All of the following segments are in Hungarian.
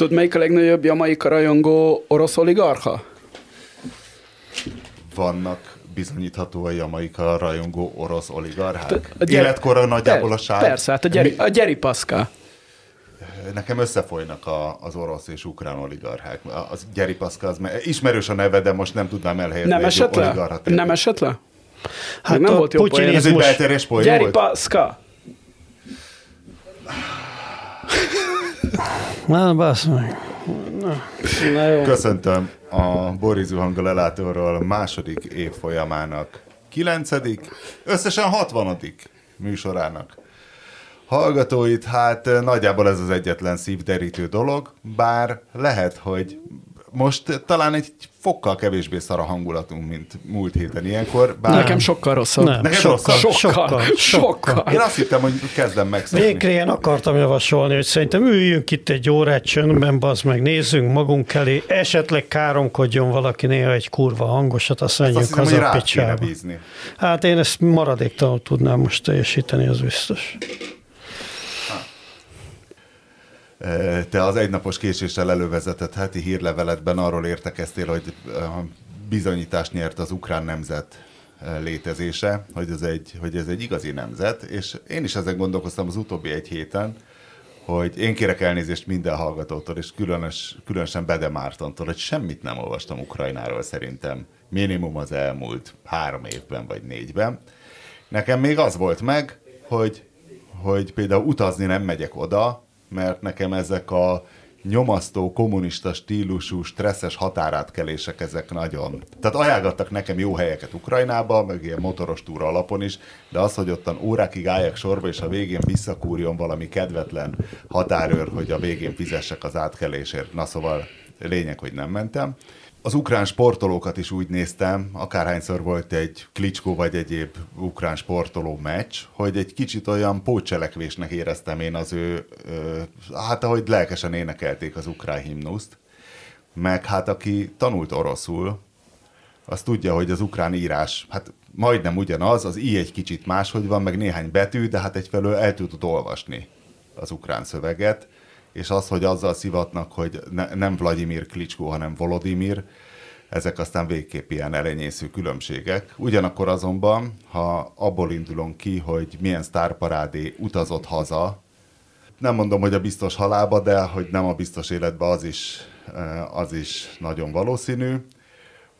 Tudod, melyik a legnagyobb jamaika rajongó orosz oligarcha? Vannak bizonyítható a jamaika rajongó orosz oligarchák? A gyere- Életkorra nagyjából a sár. Persze, hát a Gyeri, a Gyeri Paszka. Nekem összefolynak a, az orosz és ukrán oligarchák. Az Gyeri Paszka, az me- ismerős a neve, de most nem tudnám elhelyezni. Nem esett le? Nem esett le? Hát nem a volt jó poén. Ez egy belterjes poén Gyeri volt? Paszka! Na, basz meg. Na, na jó. Köszöntöm a Boris Zuhanga lelátóról második évfolyamának kilencedik, összesen hatvanodik műsorának. Hallgatóit, hát eh, nagyjából ez az egyetlen szívderítő dolog, bár lehet, hogy most talán egy fokkal kevésbé szar a hangulatunk, mint múlt héten ilyenkor. Bár Nekem sokkal rosszabb. Nem, Neked sokkal, rosszabb? sokkal, Sokkal, sokkal. Én azt hittem, hogy kezdem megszokni. Végre én akartam javasolni, hogy szerintem üljünk itt egy órát csöndben, bazd meg, nézzünk magunk elé, esetleg káromkodjon valaki néha egy kurva hangosat, azt Azt hiszem, hogy haza picsába. bízni. Hát én ezt maradéktalanul tudnám most teljesíteni, az biztos. Te az egynapos késéssel elővezetett heti hírleveletben arról értekeztél, hogy bizonyítást nyert az ukrán nemzet létezése, hogy ez, egy, hogy ez egy igazi nemzet, és én is ezen gondolkoztam az utóbbi egy héten, hogy én kérek elnézést minden hallgatótól, és különös, különösen Bede Mártontól, hogy semmit nem olvastam Ukrajnáról szerintem. Minimum az elmúlt három évben vagy négyben. Nekem még az volt meg, hogy, hogy például utazni nem megyek oda, mert nekem ezek a nyomasztó, kommunista stílusú, stresszes határátkelések, ezek nagyon... Tehát ajánlottak nekem jó helyeket Ukrajnába, meg ilyen motoros túra alapon is, de az, hogy ottan órákig álljak sorba, és a végén visszakúrjon valami kedvetlen határőr, hogy a végén fizessek az átkelésért. Na szóval lényeg, hogy nem mentem. Az ukrán sportolókat is úgy néztem, akárhányszor volt egy Klicskó vagy egyéb ukrán sportoló meccs, hogy egy kicsit olyan pótcselekvésnek éreztem én az ő, ö, hát ahogy lelkesen énekelték az ukrán himnuszt, meg hát aki tanult oroszul, az tudja, hogy az ukrán írás, hát majdnem ugyanaz, az i egy kicsit máshogy van, meg néhány betű, de hát egyfelől el tudod olvasni az ukrán szöveget, és az, hogy azzal szivatnak, hogy ne, nem Vladimir Klicskó, hanem Volodymyr, ezek aztán végképp ilyen elenyésző különbségek. Ugyanakkor azonban, ha abból indulunk ki, hogy milyen sztárparádé utazott haza, nem mondom, hogy a biztos halába, de hogy nem a biztos életbe, az is, eh, az is nagyon valószínű,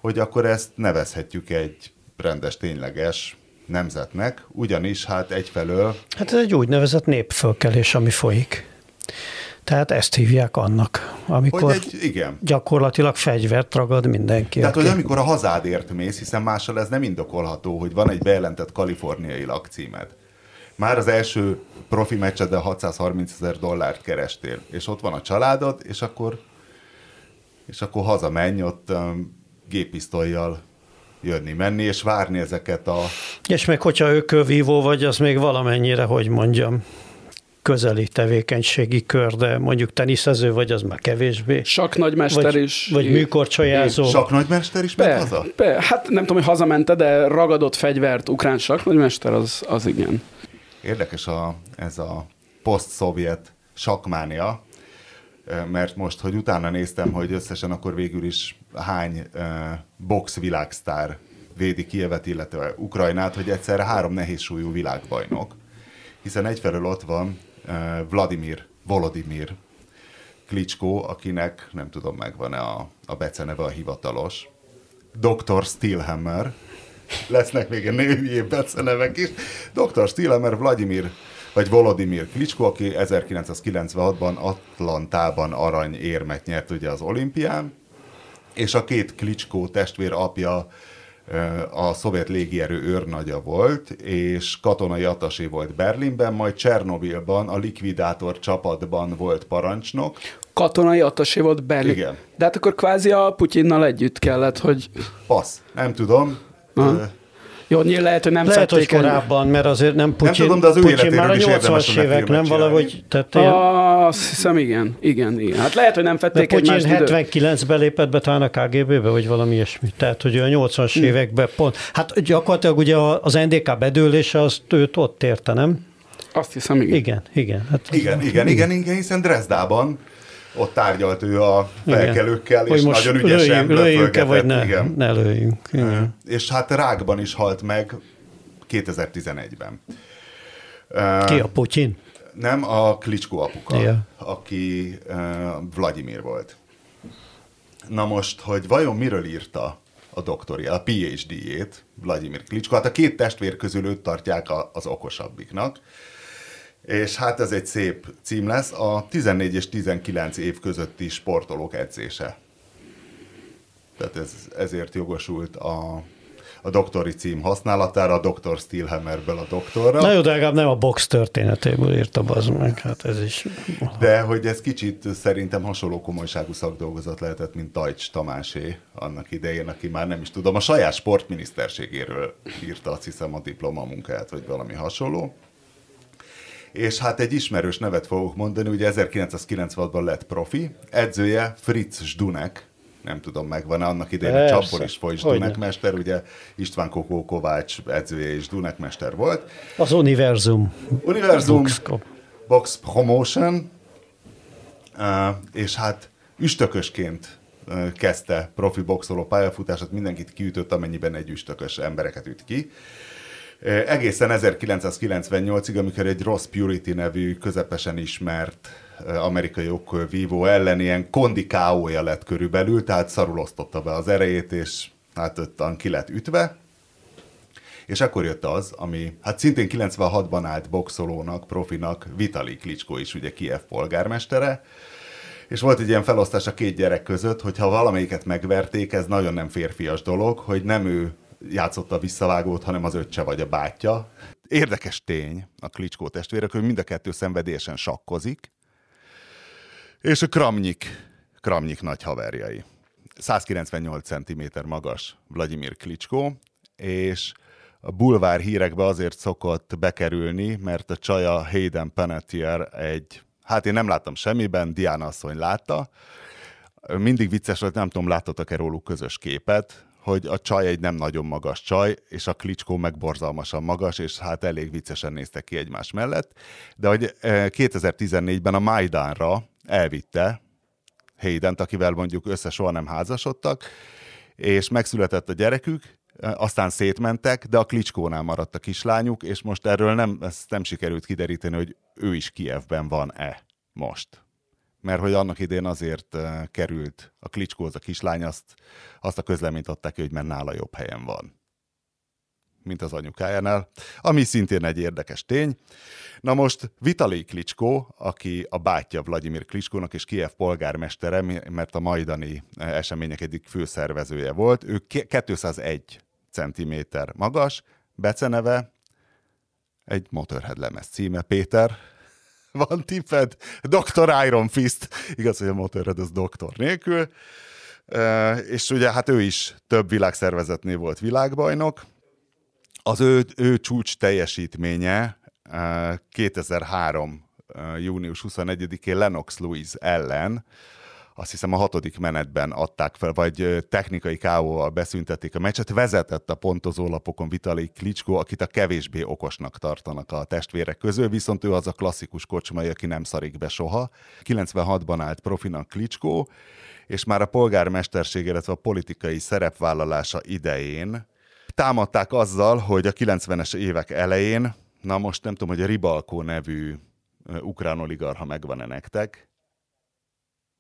hogy akkor ezt nevezhetjük egy rendes, tényleges nemzetnek, ugyanis hát egyfelől Hát ez egy úgynevezett népfölkelés, ami folyik. Tehát ezt hívják annak, amikor hogy egy, igen, gyakorlatilag fegyvert ragad mindenki. Tehát, aki- hogy amikor a hazádért mész, hiszen mással ez nem indokolható, hogy van egy bejelentett kaliforniai lakcímed. Már az első profi meccseden 630 ezer dollárt kerestél, és ott van a családod, és akkor, és akkor hazamenj ott um, géppisztolyjal jönni, menni, és várni ezeket a... És meg hogyha ökölvívó vagy, az még valamennyire, hogy mondjam, közeli tevékenységi kör, de mondjuk teniszező vagy, az már kevésbé. Sak nagymester Vagy, is. vagy műkorcsajázó. Saknagymester is ment haza? be, hát nem tudom, hogy hazamente, de ragadott fegyvert ukrán sak nagymester, az, az igen. Érdekes a, ez a poszt-szovjet sakmánia, mert most, hogy utána néztem, hogy összesen akkor végül is hány uh, box világsztár védi Kievet, illetve Ukrajnát, hogy egyszerre három nehézsúlyú világbajnok. Hiszen egyfelől ott van Vladimir, Volodymyr Klitschko, akinek nem tudom, megvan-e a, a beceneve a hivatalos, Dr. Steelhammer, lesznek még a női becenevek is. Dr. Steelhammer, Vladimir vagy Volodymyr Klitschko, aki 1996-ban Atlantában aranyérmet nyert ugye az olimpián, és a két Klitschko testvér apja a szovjet légierő őrnagya volt, és katonai atasé volt Berlinben, majd Csernobilban a likvidátor csapatban volt parancsnok, Katonai attasé volt Berlin. Igen. De hát akkor kvázi a Putyinnal együtt kellett, hogy Passz, nem tudom. Aha. Jó, nyilván lehet, hogy nem Lehet, hogy el. korábban, mert azért nem Putyin, tudom, de az ő Putyin már a is érdemes 80-as lenne évek, nem valahogy, csinálni. tehát ilyen, Azt hiszem, igen, igen, igen. Hát lehet, hogy nem fették Putyin egymást idő. 79-ben lépett be talán a KGB-be, vagy valami ilyesmi. Tehát, hogy a 80-as Hm. években pont. Hát gyakorlatilag ugye az NDK bedőlése, azt őt ott érte, nem? Azt hiszem, igen. Igen, igen. Hát Igen, igen, igen, igen, hiszen Dresdában ott tárgyalt ő a felkelőkkel, igen. és most nagyon ügyesen lőjünk, lőjünk vagy ne, igen. ne lőjünk. Igen. És hát rákban is halt meg 2011-ben. Ki a Putyin? Nem, a Klicsko apuka, Ja. aki uh, Vladimir volt. Na most, hogy vajon miről írta a doktori, a PhD-jét, Vladimir Klicsko, hát a két testvér közül őt tartják a, az okosabbiknak, és hát ez egy szép cím lesz, a 14 és 19 év közötti sportolók edzése. Tehát ez, ezért jogosult a, a doktori cím használatára, a Dr. Steelhammerből a doktorra. Na jó, de legalább nem a box történetéből írta az meg, hát ez is... De hogy ez kicsit szerintem hasonló komolyságú szakdolgozat lehetett, mint Tajcs Tamásé annak idején, aki már nem is tudom, a saját sportminiszterségéről írta azt hiszem a diplomamunkáját, vagy valami hasonló. És hát egy ismerős nevet fogok mondani, ugye 1996-ban lett profi, edzője Fritz Zdunek, nem tudom, megvan annak idején a Persze, Csapol is folyt hogyne. Zdunek mester, ugye István Kokó Kovács edzője és Zdunek mester volt. Az univerzum. Univerzum, Boxkop. Box Promotion, és hát üstökösként kezdte profi boxoló pályafutását, mindenkit kiütött, amennyiben egy üstökös embereket üt ki. Egészen 1998-ig, amikor egy Ross Purity nevű, közepesen ismert amerikai jogvívó ellen ilyen kondi KO-ja lett körülbelül, tehát szarul osztotta be az erejét, és hát öttan ki lett ütve. És akkor jött az, ami hát szintén 96-ban állt boxolónak, profinak, Vitali Klitschko is ugye Kiev polgármestere, és volt egy ilyen felosztás a két gyerek között, hogy ha valamelyiket megverték, ez nagyon nem férfias dolog, hogy nem ő játszotta a visszavágót, hanem az öccse vagy a bátyja. Érdekes tény a Klitschko testvérek, hogy mind a kettő szenvedélyesen sakkozik, és a Kramnyik, Kramnyik nagy haverjai. 198 cm magas Vladimir Klitschko, és a bulvár hírekbe azért szokott bekerülni, mert a csaja Hayden Panettiere egy, hát én nem láttam semmiben, Diana asszony látta. Mindig vicces volt, nem tudom, láttatok-e róluk közös képet, hogy a csaj egy nem nagyon magas csaj, és a Klitschko meg borzalmasan magas, és hát elég viccesen néztek ki egymás mellett. De hogy eh, 2014-ben a Majdánra elvitte Haydent, akivel mondjuk össze soha nem házasodtak, és megszületett a gyerekük, aztán szétmentek, de a Klicskónál maradt a kislányuk, és most erről nem, ezt nem sikerült kideríteni, hogy ő is Kievben van-e most. Mert hogy annak idén azért uh, került a Klicskóhoz a kislány, azt, azt a közleményt adták ki, hogy mert nála jobb helyen van mint az anyukájánál, ami szintén egy érdekes tény. Na most Vitali Klitschko, aki a bátyja Vladimir Klitschkónak és Kiev polgármestere, mert a majdani események egyik főszervezője volt, ő 201 cm magas, beceneve egy Motorhead lemez címe, Péter, van tipped? Dr. Iron Fist. Igaz, hogy a Motorhead az doktor nélkül. És ugye hát ő is több világszervezetnél volt világbajnok. Az ő, ő csúcs teljesítménye e, 2003. E, június 21-én Lennox Lewis ellen, azt hiszem a hatodik menetben adták fel, vagy technikai KO-val beszüntették a meccset, vezetett a pontozólapokon Vitali Klitschko, akit a kevésbé okosnak tartanak a testvérek közül, viszont ő az a klasszikus kocsmai, aki nem szarik be soha. 96-ban állt profinak Klitschko, és már a polgármesterség, illetve a politikai szerepvállalása idején támadták azzal, hogy a 90-es évek elején, na most nem tudom, hogy a Ribalkó nevű ukrán oligarha megvan-e nektek,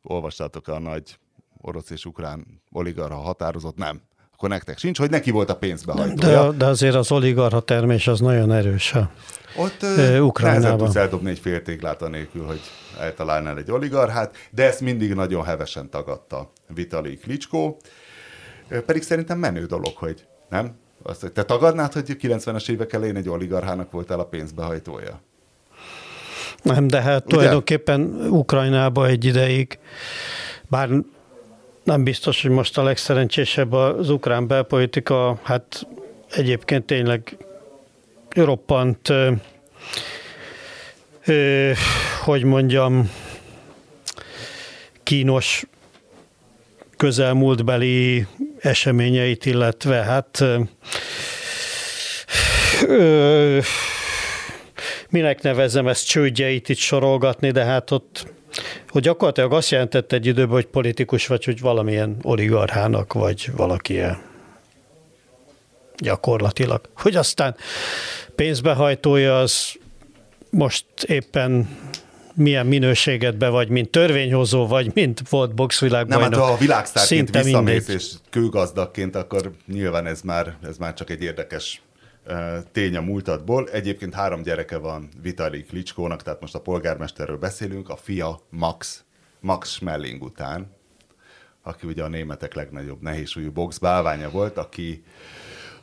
olvastátok a nagy orosz és ukrán oligarha határozott? Nem. Akkor nektek sincs, hogy neki volt a pénzbehajtója. De, de azért az oligarha termés az nagyon erős. Ha. Ott Ö, Ukrajnában. tudsz eldobni egy fél téglát anélkül, hogy eltalálnál egy oligarchát, de ezt mindig nagyon hevesen tagadta Vitali Klitschko. Pedig szerintem menő dolog, hogy nem? Azt, te tagadnád, hogy 90-es évek elején egy oligarchának voltál a pénzbehajtója? Nem, de hát Ugye? tulajdonképpen Ukrajnába egy ideig, bár nem biztos, hogy most a legszerencsésebb az ukrán belpolitika, hát egyébként tényleg roppant, ö, ö, hogy mondjam, kínos közelmúltbeli eseményeit, illetve hát ö, ö, minek nevezem ezt csődjeit itt sorolgatni, de hát ott hogy gyakorlatilag azt jelentette egy időben, hogy politikus vagy, hogy valamilyen oligarchának, vagy valaki gyakorlatilag. Hogy aztán pénzbehajtója az most éppen milyen minőségedbe vagy, mint törvényhozó, vagy mint volt boxvilágbajnok. Nem, hát ha a világsztárként visszamész és kőgazdagként, akkor nyilván ez már, ez már csak egy érdekes tény a múltadból. Egyébként három gyereke van Vitali Klicskónak, tehát most a polgármesterről beszélünk, a fia Max, Max Schmelling után, aki ugye a németek legnagyobb nehézsúlyú box bálványa volt, aki,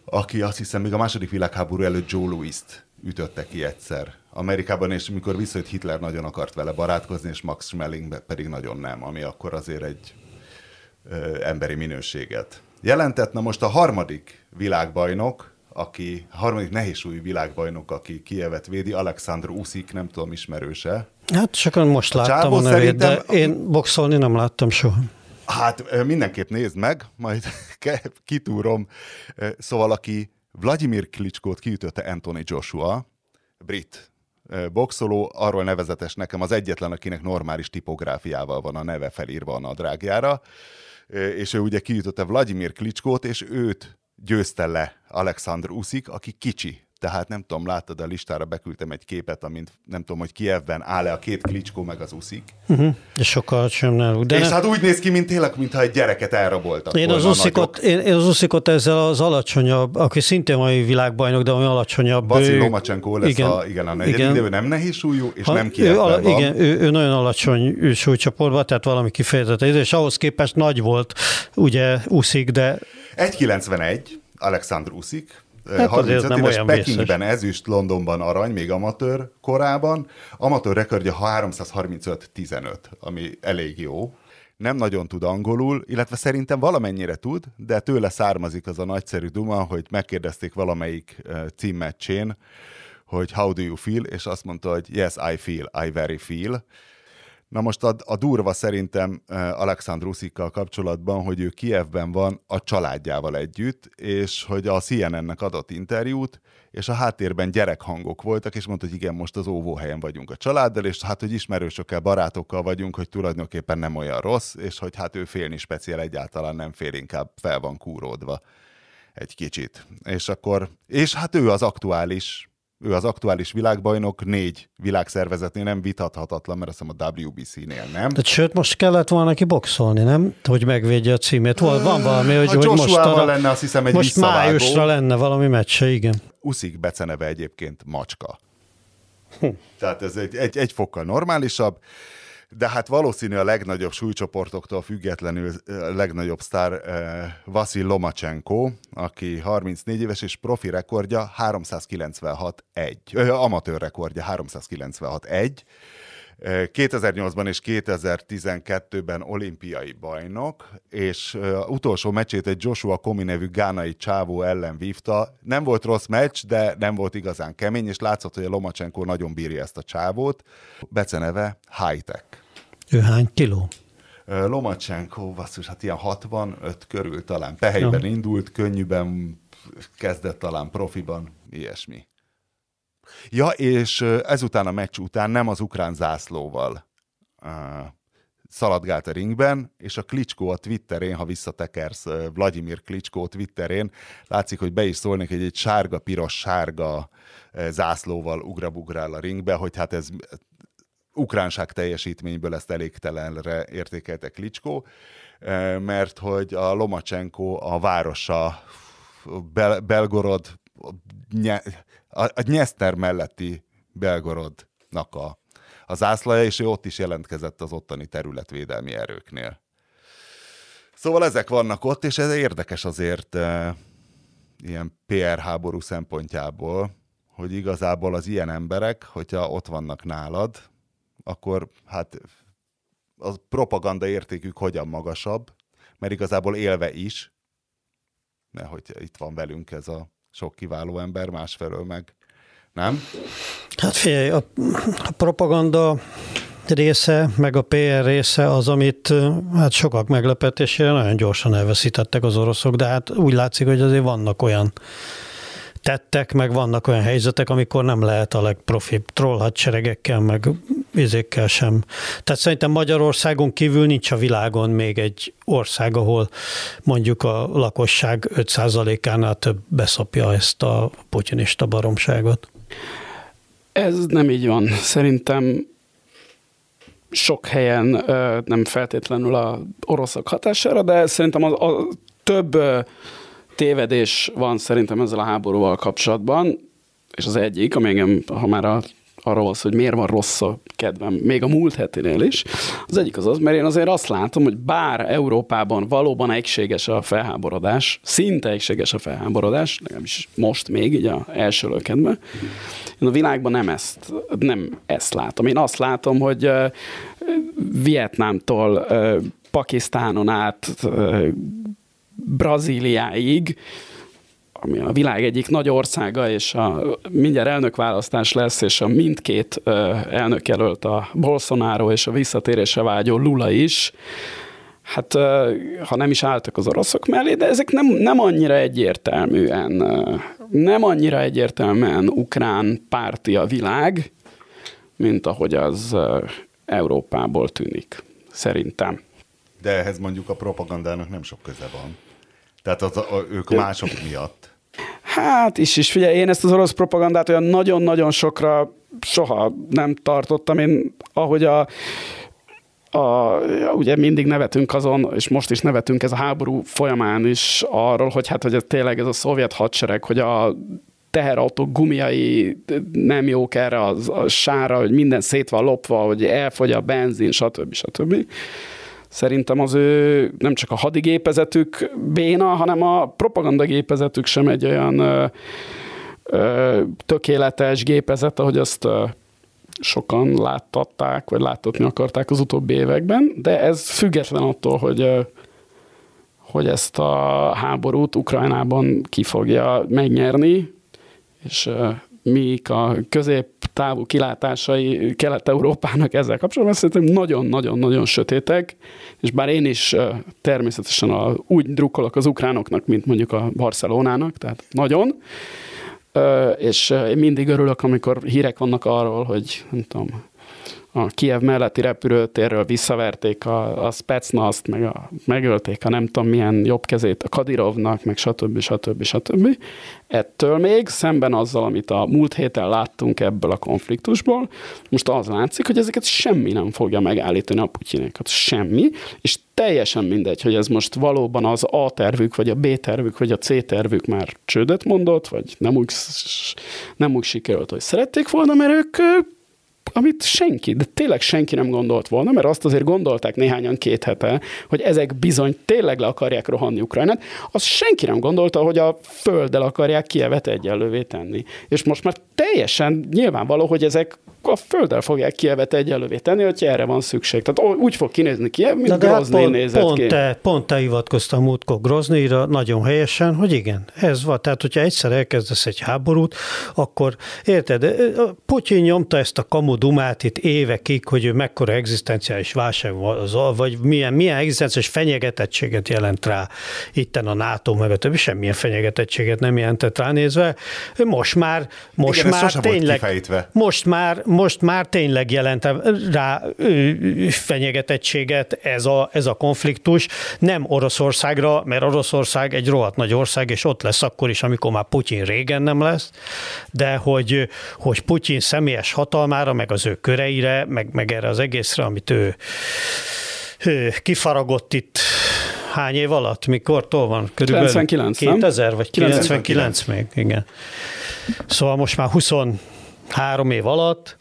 aki azt hiszem még a második világháború előtt Joe Louis-t ütötte ki egyszer Amerikában, és mikor visszajött Hitler nagyon akart vele barátkozni, és Max Schmeling pedig nagyon nem, ami akkor azért egy ö, emberi minőséget jelentett. Na most a harmadik világbajnok, aki, harmadik nehézsúlyú világbajnok, aki Kievet védi, Alexandr Uszik, nem tudom, ismerőse. Hát sokan most a láttam a nevét, de én boxolni nem láttam soha. Hát mindenképp nézd meg, majd kitúrom. Szóval aki Vladimir Klitschkót kiütötte Anthony Joshua, brit boxoló, arról nevezetes nekem az egyetlen, akinek normális tipográfiával van a neve felírva a nadrágjára, és ő ugye kiütötte Vladimir Klitschkót, és őt győzte le Alexandr Uszik, aki kicsi, tehát nem tudom, láttad a listára, beküldtem egy képet, amint nem tudom, hogy Kievben áll-e a két klicskó meg az uszik. Uh-huh. És sokkal sem náluk. De és ne... hát úgy néz ki, mint tényleg, mintha egy gyereket elraboltak én az, uszikot, én, én, az uszikot ezzel az alacsonyabb, aki szintén mai világbajnok, de ami alacsonyabb. Vasil Lomacsenko lesz igen, a, igen, a negyedik, igen. de ő nem nehéz súlyú, és ha, nem Kievben ő, van. Igen, ő, ő, nagyon alacsony súlycsoportban, tehát valami kifejezett, és ahhoz képest nagy volt, ugye Uszik, de... 1,91 Alexandr Uszik, Hát 35 nem éves, Pekingben vészes. ezüst, Londonban arany, még amatőr korában. Amatőr rekordja 335-15, ami elég jó. Nem nagyon tud angolul, illetve szerintem valamennyire tud, de tőle származik az a nagyszerű duma, hogy megkérdezték valamelyik címmeccsén, hogy how do you feel, és azt mondta, hogy yes, I feel, I very feel. Na most a, a durva szerintem Alexandr Uszikkal kapcsolatban, hogy ő Kievben van a családjával együtt, és hogy a CNN-nek adott interjút, és a háttérben gyerekhangok voltak, és mondta, hogy igen, most az óvóhelyen vagyunk a családdal, és hát, hogy ismerősökkel, barátokkal vagyunk, hogy tulajdonképpen nem olyan rossz, és hogy hát ő félni speciál egyáltalán nem fél, inkább fel van kúródva egy kicsit. És akkor, és hát ő az aktuális ő az aktuális világbajnok, négy világszervezetnél nem vitathatatlan, mert azt hiszem a WBC-nél nem. De sőt, most kellett volna neki boxolni, nem? Hogy megvédje a címét. Van, van valami, hogy, hogy most arra, lenne azt hiszem egy Most májusra lenne valami meccse, igen. Uszik beceneve egyébként macska. Hm. Tehát ez egy, egy, egy fokkal normálisabb de hát valószínű a legnagyobb súlycsoportoktól függetlenül legnagyobb sztár Vasil Lomachenko, aki 34 éves, és profi rekordja 396-1, amatőr rekordja 396-1, 2008-ban és 2012-ben olimpiai bajnok, és utolsó meccsét egy Joshua Komi nevű gánai csávó ellen vívta. Nem volt rossz meccs, de nem volt igazán kemény, és látszott, hogy a Lomacsenko nagyon bírja ezt a csávót. Beceneve High Tech. Ő hány kiló? Lomacsenko, basszus, hát ilyen 65 körül talán. Pehelyben ja. indult, könnyűben kezdett talán profiban, ilyesmi. Ja, és ezután a meccs után nem az ukrán zászlóval uh, szaladgált a ringben, és a Klicskó a Twitterén, ha visszatekersz Vladimir Klicskó Twitterén, látszik, hogy be is szólnék, hogy egy sárga, piros, sárga zászlóval ugrabugrál a ringbe, hogy hát ez ukránság teljesítményből ezt elégtelenre értékelte Klicskó, mert hogy a Lomacsenko a városa Bel- Belgorod a, a Nyeszter melletti Belgorodnak a, a zászlaja, és ő ott is jelentkezett az ottani területvédelmi erőknél. Szóval ezek vannak ott, és ez érdekes azért e, ilyen PR háború szempontjából, hogy igazából az ilyen emberek, hogyha ott vannak nálad, akkor hát a propaganda értékük hogyan magasabb, mert igazából élve is, mert hogy itt van velünk ez a sok kiváló ember, másfelől meg nem? Hát figyelj, a, a propaganda része, meg a PR része az, amit hát sokak meglepetésére nagyon gyorsan elveszítettek az oroszok, de hát úgy látszik, hogy azért vannak olyan tettek, meg vannak olyan helyzetek, amikor nem lehet a legprofibb troll hadseregekkel, meg vizékkel sem. Tehát szerintem Magyarországon kívül nincs a világon még egy ország, ahol mondjuk a lakosság 5%-ánál több beszopja ezt a putinista baromságot. Ez nem így van. Szerintem sok helyen nem feltétlenül a oroszok hatására, de szerintem a, a több tévedés van szerintem ezzel a háborúval kapcsolatban, és az egyik, ami engem, ha már a arról van hogy miért van rossz a kedvem, még a múlt hetinél is. Az egyik az az, mert én azért azt látom, hogy bár Európában valóban egységes a felháborodás, szinte egységes a felháborodás, legalábbis most még, így a első lökedben, én a világban nem ezt, nem ezt látom. Én azt látom, hogy uh, Vietnámtól uh, Pakisztánon át Brazíliáig ami a világ egyik nagy országa, és a, mindjárt elnökválasztás lesz, és a mindkét elnök jelölt a Bolsonaro és a visszatérésre vágyó Lula is, hát ha nem is álltak az oroszok mellé, de ezek nem, nem annyira egyértelműen, nem annyira egyértelműen ukrán párti a világ, mint ahogy az Európából tűnik, szerintem. De ehhez mondjuk a propagandának nem sok köze van. Tehát az, a, ők mások miatt. Hát is is, figyelj, én ezt az orosz propagandát olyan nagyon-nagyon sokra soha nem tartottam. Én, ahogy a, a, ugye mindig nevetünk azon, és most is nevetünk ez a háború folyamán is arról, hogy hát, hogy ez tényleg ez a szovjet hadsereg, hogy a teherautók gumiai nem jók erre az, a sára, hogy minden szét van lopva, hogy elfogy a benzin, stb. stb. Szerintem az ő nem csak a hadigépezetük béna, hanem a propagandagépezetük sem egy olyan ö, ö, tökéletes gépezet, ahogy azt ö, sokan láttatták, vagy láttatni akarták az utóbbi években, de ez független attól, hogy hogy ezt a háborút Ukrajnában ki fogja megnyerni, és mik a középtávú kilátásai Kelet-Európának ezzel kapcsolatban, szerintem nagyon-nagyon-nagyon sötétek, és bár én is természetesen a, úgy drukkolok az ukránoknak, mint mondjuk a Barcelonának, tehát nagyon, és én mindig örülök, amikor hírek vannak arról, hogy nem tudom, a Kiev melletti repülőtérről visszaverték a, a Spetsnaz-t, meg a, megölték a nem tudom milyen jobb kezét a Kadirovnak, meg stb. stb. stb. Ettől még szemben azzal, amit a múlt héten láttunk ebből a konfliktusból, most az látszik, hogy ezeket semmi nem fogja megállítani a Putyinékat. Semmi, és teljesen mindegy, hogy ez most valóban az A tervük, vagy a B tervük, vagy a C tervük már csődöt mondott, vagy nem úgy, nem úgy sikerült, hogy szerették volna, mert ők amit senki, de tényleg senki nem gondolt volna, mert azt azért gondolták néhányan két hete, hogy ezek bizony tényleg le akarják rohanni Ukrajnát, az senki nem gondolta, hogy a földdel akarják Kievet egyenlővé tenni. És most már teljesen nyilvánvaló, hogy ezek a földdel fogják Kievet egyelővé tenni, hogy erre van szükség. Tehát úgy fog kinézni Kiev, mint Na Grozny hát pont, nézett pont ki. Te, pont te hivatkoztam múltkor Groznyra nagyon helyesen, hogy igen, ez van. Tehát, hogyha egyszer elkezdesz egy háborút, akkor érted, Putyin nyomta ezt a kamu dumát itt évekig, hogy ő mekkora egzisztenciális válság van, vagy milyen, milyen egzisztenciális fenyegetettséget jelent rá itten a NATO, meg a többi, semmilyen fenyegetettséget nem jelentett ránézve. Most már, most igen, már tényleg, most már, most már tényleg jelent rá fenyegetettséget ez a, ez a konfliktus, nem Oroszországra, mert Oroszország egy rohadt nagy ország, és ott lesz akkor is, amikor már Putyin régen nem lesz, de hogy, hogy Putyin személyes hatalmára, meg az ő köreire, meg, meg erre az egészre, amit ő, ő kifaragott itt hány év alatt? Mikortól van? Körülbelül 99, 2000 vagy 99, 99 még, igen. Szóval most már 23 év alatt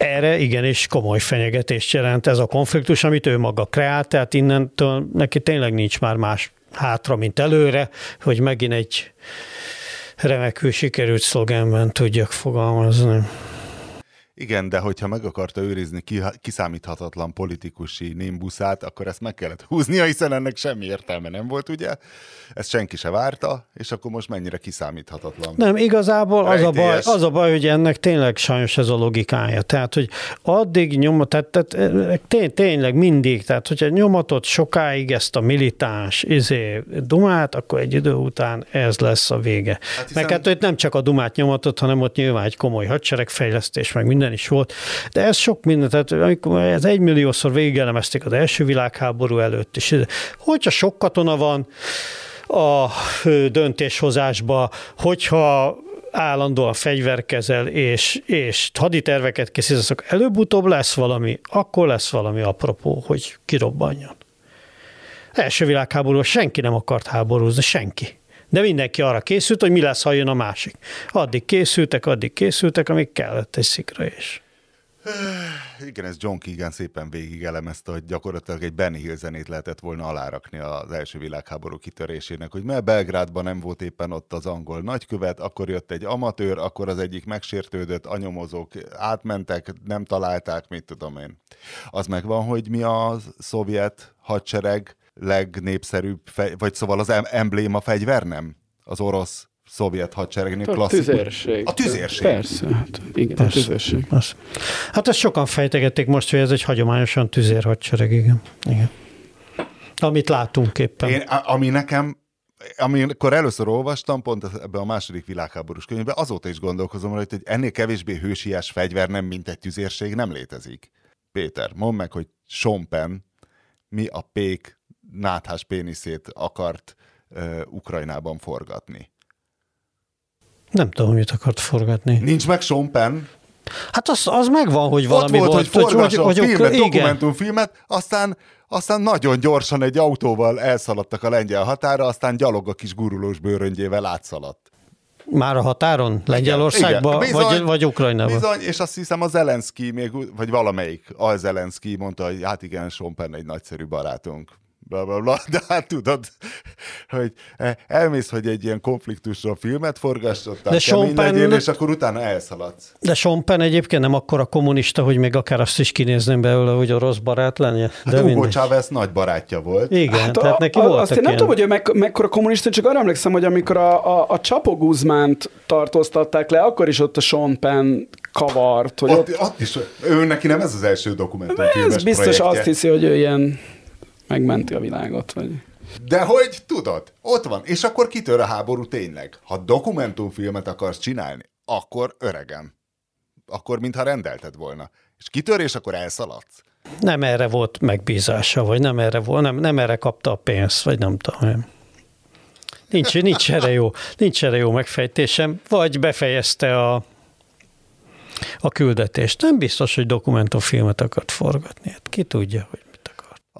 erre igenis komoly fenyegetést jelent ez a konfliktus, amit ő maga kreált, tehát innentől neki tényleg nincs már más hátra, mint előre, hogy megint egy remekül sikerült szlogenben tudjak fogalmazni. Igen, de hogyha meg akarta őrizni ki, kiszámíthatatlan politikusi nimbuszát, akkor ezt meg kellett húznia, hiszen ennek semmi értelme nem volt, ugye? Ezt senki se várta, és akkor most mennyire kiszámíthatatlan. Nem, igazából az a, baj, az a baj, hogy ennek tényleg sajnos ez a logikája. Tehát, hogy addig nyomot, tehát, tehát tény, tényleg mindig, tehát hogyha nyomatott sokáig ezt a militáns izé, dumát, akkor egy idő után ez lesz a vége. Hát hiszen... Meg hát hogy nem csak a dumát nyomatott, hanem ott nyilván egy komoly hadseregfejlesztés, meg minden is volt. De ez sok minden, tehát amikor ez egymilliószor végigelemezték az első világháború előtt is. Hogyha sok katona van a döntéshozásba, hogyha állandóan fegyverkezel, és, és haditerveket készítesz, akkor előbb-utóbb lesz valami, akkor lesz valami apropó, hogy kirobbanjon. Első világháborúban senki nem akart háborúzni, senki. De mindenki arra készült, hogy mi lesz, ha jön a másik. Addig készültek, addig készültek, amíg kellett egy szikra is. Igen, ez John Keegan szépen végig elemezte, hogy gyakorlatilag egy Benny Hill zenét lehetett volna alárakni az első világháború kitörésének, hogy mert Belgrádban nem volt éppen ott az angol nagykövet, akkor jött egy amatőr, akkor az egyik megsértődött, a nyomozók átmentek, nem találták, mit tudom én. Az megvan, hogy mi a szovjet hadsereg legnépszerűbb, fej, vagy szóval az embléma fegyver nem? Az orosz szovjet hadseregnél a klasszikus. tüzérség. A tüzérség. Persze, hát igen, Persze. a tüzérség. Persze. Hát ezt sokan fejtegették most, hogy ez egy hagyományosan tüzérhadsereg, igen. igen. Amit látunk éppen. Én, ami nekem amikor először olvastam, pont ebben a második világháborús könyvben, azóta is gondolkozom, hogy egy ennél kevésbé hősies fegyver nem, mint egy tüzérség, nem létezik. Péter, mondd meg, hogy Sompen mi a pék náthás péniszét akart uh, Ukrajnában forgatni. Nem tudom, mit akart forgatni. Nincs meg Sean Penn? Hát az, az megvan, hogy valami Ott volt, volt. hogy forgassa hogy, a filmet, hogy, dokumentumfilmet, aztán, aztán nagyon gyorsan egy autóval elszaladtak a lengyel határa, aztán gyalog a kis gurulós bőröngyével átszaladt. Már a határon? Lengyelországba, bizony, vagy, vagy Ukrajnában? Bizony, és azt hiszem a Zelenszky, még, vagy valamelyik, a Zelenszky mondta, hogy hát igen, Sean Penn egy nagyszerű barátunk bla, bla, bla, de hát tudod, hogy elmész, hogy egy ilyen konfliktusról filmet forgassottál, de kemény Penn... legyél, és akkor utána elszaladsz. De Sean Penn egyébként nem akkora kommunista, hogy még akár azt is kinézném belőle, hogy a rossz barát lennie. Hát de Hugo Chávez nagy barátja volt. Igen, hát tehát a, neki a, Azt én nem tudom, hogy ő meg, mekkora kommunista, csak arra emlékszem, hogy amikor a, a, a Csapo Guzmánt tartóztatták le, akkor is ott a Sean Penn kavart. Hogy ott, ott... ott is, ő neki nem ez az első dokumentumfilmes Ez biztos projektje. azt hiszi, hogy ő ilyen megmenti a világot. Vagy... De hogy tudod, ott van, és akkor kitör a háború tényleg. Ha dokumentumfilmet akarsz csinálni, akkor öregem. Akkor mintha rendelted volna. És kitör, és akkor elszaladsz. Nem erre volt megbízása, vagy nem erre, volt, nem, nem erre kapta a pénzt, vagy nem tudom. Nincs, nincs, erre jó, nincs erre jó megfejtésem. Vagy befejezte a, a küldetést. Nem biztos, hogy dokumentumfilmet akart forgatni. Hát ki tudja, hogy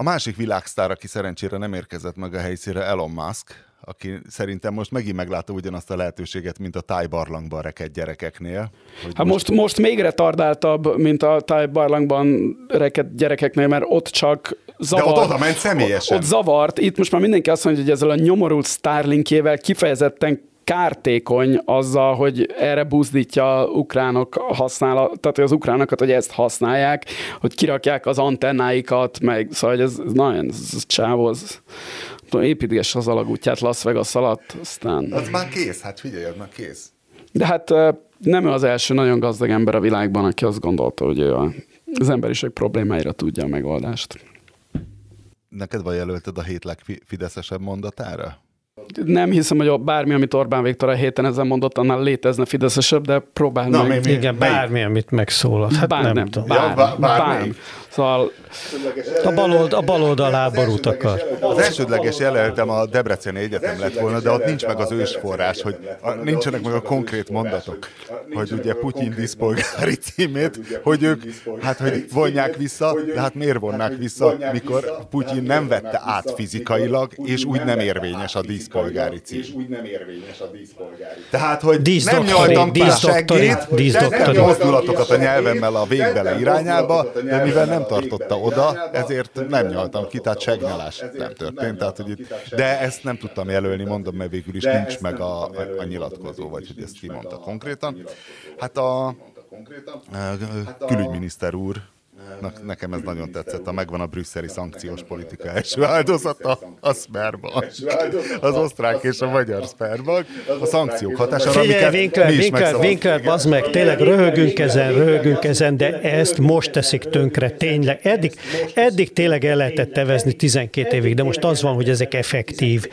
a másik világsztár, aki szerencsére nem érkezett meg a helyszíre, Elon Musk, aki szerintem most megint meglátta ugyanazt a lehetőséget, mint a tájbarlangban rekedt gyerekeknél. Hogy hát most, most, még retardáltabb, mint a tájbarlangban rekedt gyerekeknél, mert ott csak zavart. De ott oda ment személyesen. Ott, ott zavart. Itt most már mindenki azt mondja, hogy ezzel a nyomorult Starlinkjével kifejezetten kártékony azzal, hogy erre buzdítja ukránok használ, tehát az ukránokat, hogy ezt használják, hogy kirakják az antennáikat, meg szóval hogy ez, ez nagyon ez, ez csávoz. Építges az alagútját Las Vegas alatt, aztán... Az már kész, hát figyelj, az már kész. De hát nem ő az első nagyon gazdag ember a világban, aki azt gondolta, hogy ő az emberiség problémáira tudja a megoldást. Neked van jelölted a hét legfideszesebb mondatára? Nem hiszem, hogy a bármi, amit Orbán Viktor a héten ezen mondott, annál létezne fideszesebb, de próbálj Na, meg. Mi, mi, Igen, bármi, amit megszólalt. Hát bár, nem, nem tudom. Bár, bár, bár, Szóval a balold, a baloldal háborút akar. Az elsődleges jelöltem a Debreceni Egyetem lett volna, de ott nincs meg az ősforrás, hogy a, nincsenek meg a konkrét mondatok, hogy ugye Putyin diszpolgári címét, hogy ők, hát hogy vonják vissza, de hát miért vonnák vissza, mikor Putyin nem vette át fizikailag, és úgy nem érvényes a diszpolgári cím. Tehát, hogy nem nyaltam ki a seggét, tettem mozdulatokat a nyelvemmel a végbele irányába, de mivel nem tartotta oda, ezért nem nyaltam ki, tehát segnyalás nem történt. Tehát, hogy itt, de ezt nem tudtam jelölni, mondom, mert végül is nincs meg a, a, a nyilatkozó, vagy hogy ezt kimondta konkrétan. Hát a, Külügyminiszter úr Nekem ez nagyon tetszett, a megvan a brüsszeli szankciós politika első áldozata, a Sperbank. Az osztrák és a magyar Sperbank. A szankciók hatására, Figyelj, Winkler, Winkler, Winkler, bazd meg, tényleg röhögünk ezen, röhögünk ezen, de ezt most teszik tönkre, tényleg. Eddig, eddig tényleg el lehetett tevezni 12 évig, de most az van, hogy ezek effektív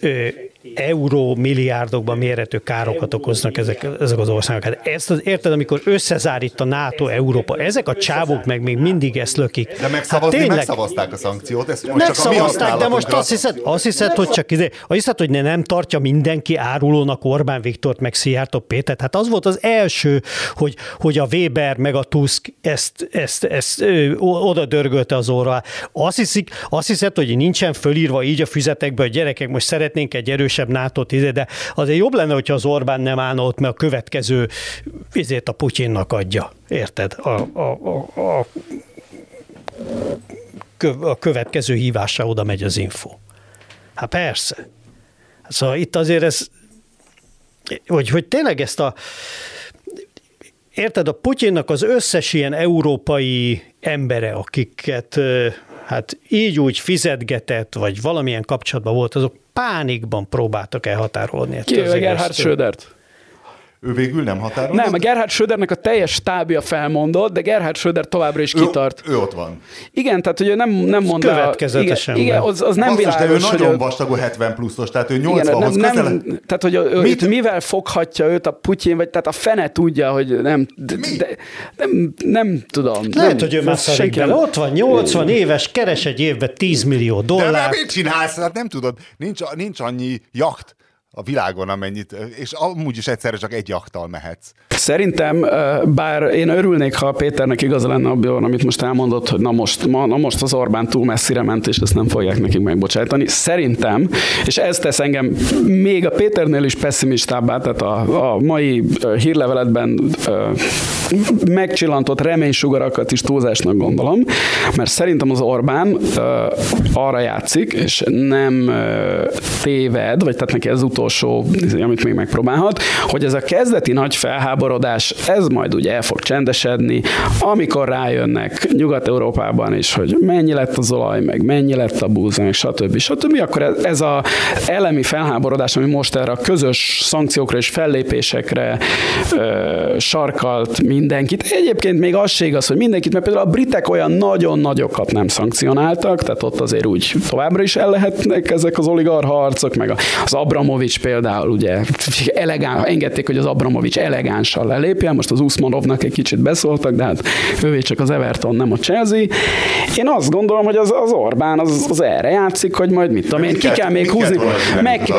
ö, euró milliárdokban méretű károkat okoznak ezek, ezek az országok. Hát ezt az, érted, amikor összezár itt a NATO, Európa, ezek a csávok meg még mindig ezt lökik. De megszavazni, hát tényleg, megszavazták a szankciót, ezt most megszavazták, de most azt hiszed, azt hiszed, hogy csak ide, azt hiszed, hogy ne, nem tartja mindenki árulónak Orbán Viktort, meg Szijjártó Pétert. Hát az volt az első, hogy, hogy a Weber meg a Tusk ezt, ezt, ezt ö, oda dörgölte az orra. Azt, hiszik, azt hiszed, hogy nincsen fölírva így a füzetekbe, hogy gyerekek, most szeretnénk egy erős erősebb NATO-t, izé, de azért jobb lenne, hogyha az Orbán nem állna ott, mert a következő vizét a Putyinnak adja. Érted? A, a, a, a, a következő hívásra oda megy az info. Hát persze. Szóval itt azért ez, hogy, hogy tényleg ezt a, érted, a Putyinnak az összes ilyen európai embere, akiket hát így úgy fizetgetett, vagy valamilyen kapcsolatban volt, azok pánikban próbáltak elhatárolni. A Gerhard Schrödert? Ő végül nem határozott? Nem, a Gerhard Schrödernek a teljes stábja felmondott, de Gerhard Schröder továbbra is kitart. Ő, ő ott van. Igen, tehát hogy ő nem, nem mond Következetesen. Igen, igen az, az nem Basszus, világos. de ő nagyon vastagú 70 pluszos, tehát ő 80-hoz nem, nem, Tehát, hogy ő, Mit? mivel foghatja őt a Putyin, vagy tehát a fene tudja, hogy nem, de, de, nem, nem tudom. Lehet, nem, hogy ő már nem. Ott van, 80 éves, keres egy évben 10 millió dollár. De mit csinálsz? Hát nem tudod, nincs, nincs annyi jakt a világon, amennyit, és amúgy is egyszerre csak egy jaktal mehetsz. Szerintem, bár én örülnék, ha Péternek igaza lenne abban, amit most elmondott, hogy na most, ma, na most az Orbán túl messzire ment, és ezt nem fogják nekik megbocsájtani. Szerintem, és ez tesz engem még a Péternél is pessimistábbá, tehát a, a mai hírleveletben megcsillantott reménysugarakat is túlzásnak gondolom, mert szerintem az Orbán arra játszik, és nem téved, vagy tehát neki ez utolsó, amit még megpróbálhat, hogy ez a kezdeti nagy felháborodás, ez majd ugye el fog csendesedni, amikor rájönnek Nyugat-Európában is, hogy mennyi lett az olaj, meg mennyi lett a búza, meg stb. stb. Akkor ez, ez a elemi felháborodás, ami most erre a közös szankciókra és fellépésekre ö, sarkalt mindenkit. Egyébként még az se igaz, hogy mindenkit, mert például a britek olyan nagyon nagyokat nem szankcionáltak, tehát ott azért úgy továbbra is el lehetnek ezek az oligarha harcok, meg az Abramovics például ugye elegán, engedték, hogy az Abramovics elegánsan lelépjen, most az Usmanovnak egy kicsit beszóltak, de hát ővé csak az Everton, nem a Chelsea. Én azt gondolom, hogy az, az Orbán az, az erre játszik, hogy majd mit tudom én, ki kell még húzni. Meg,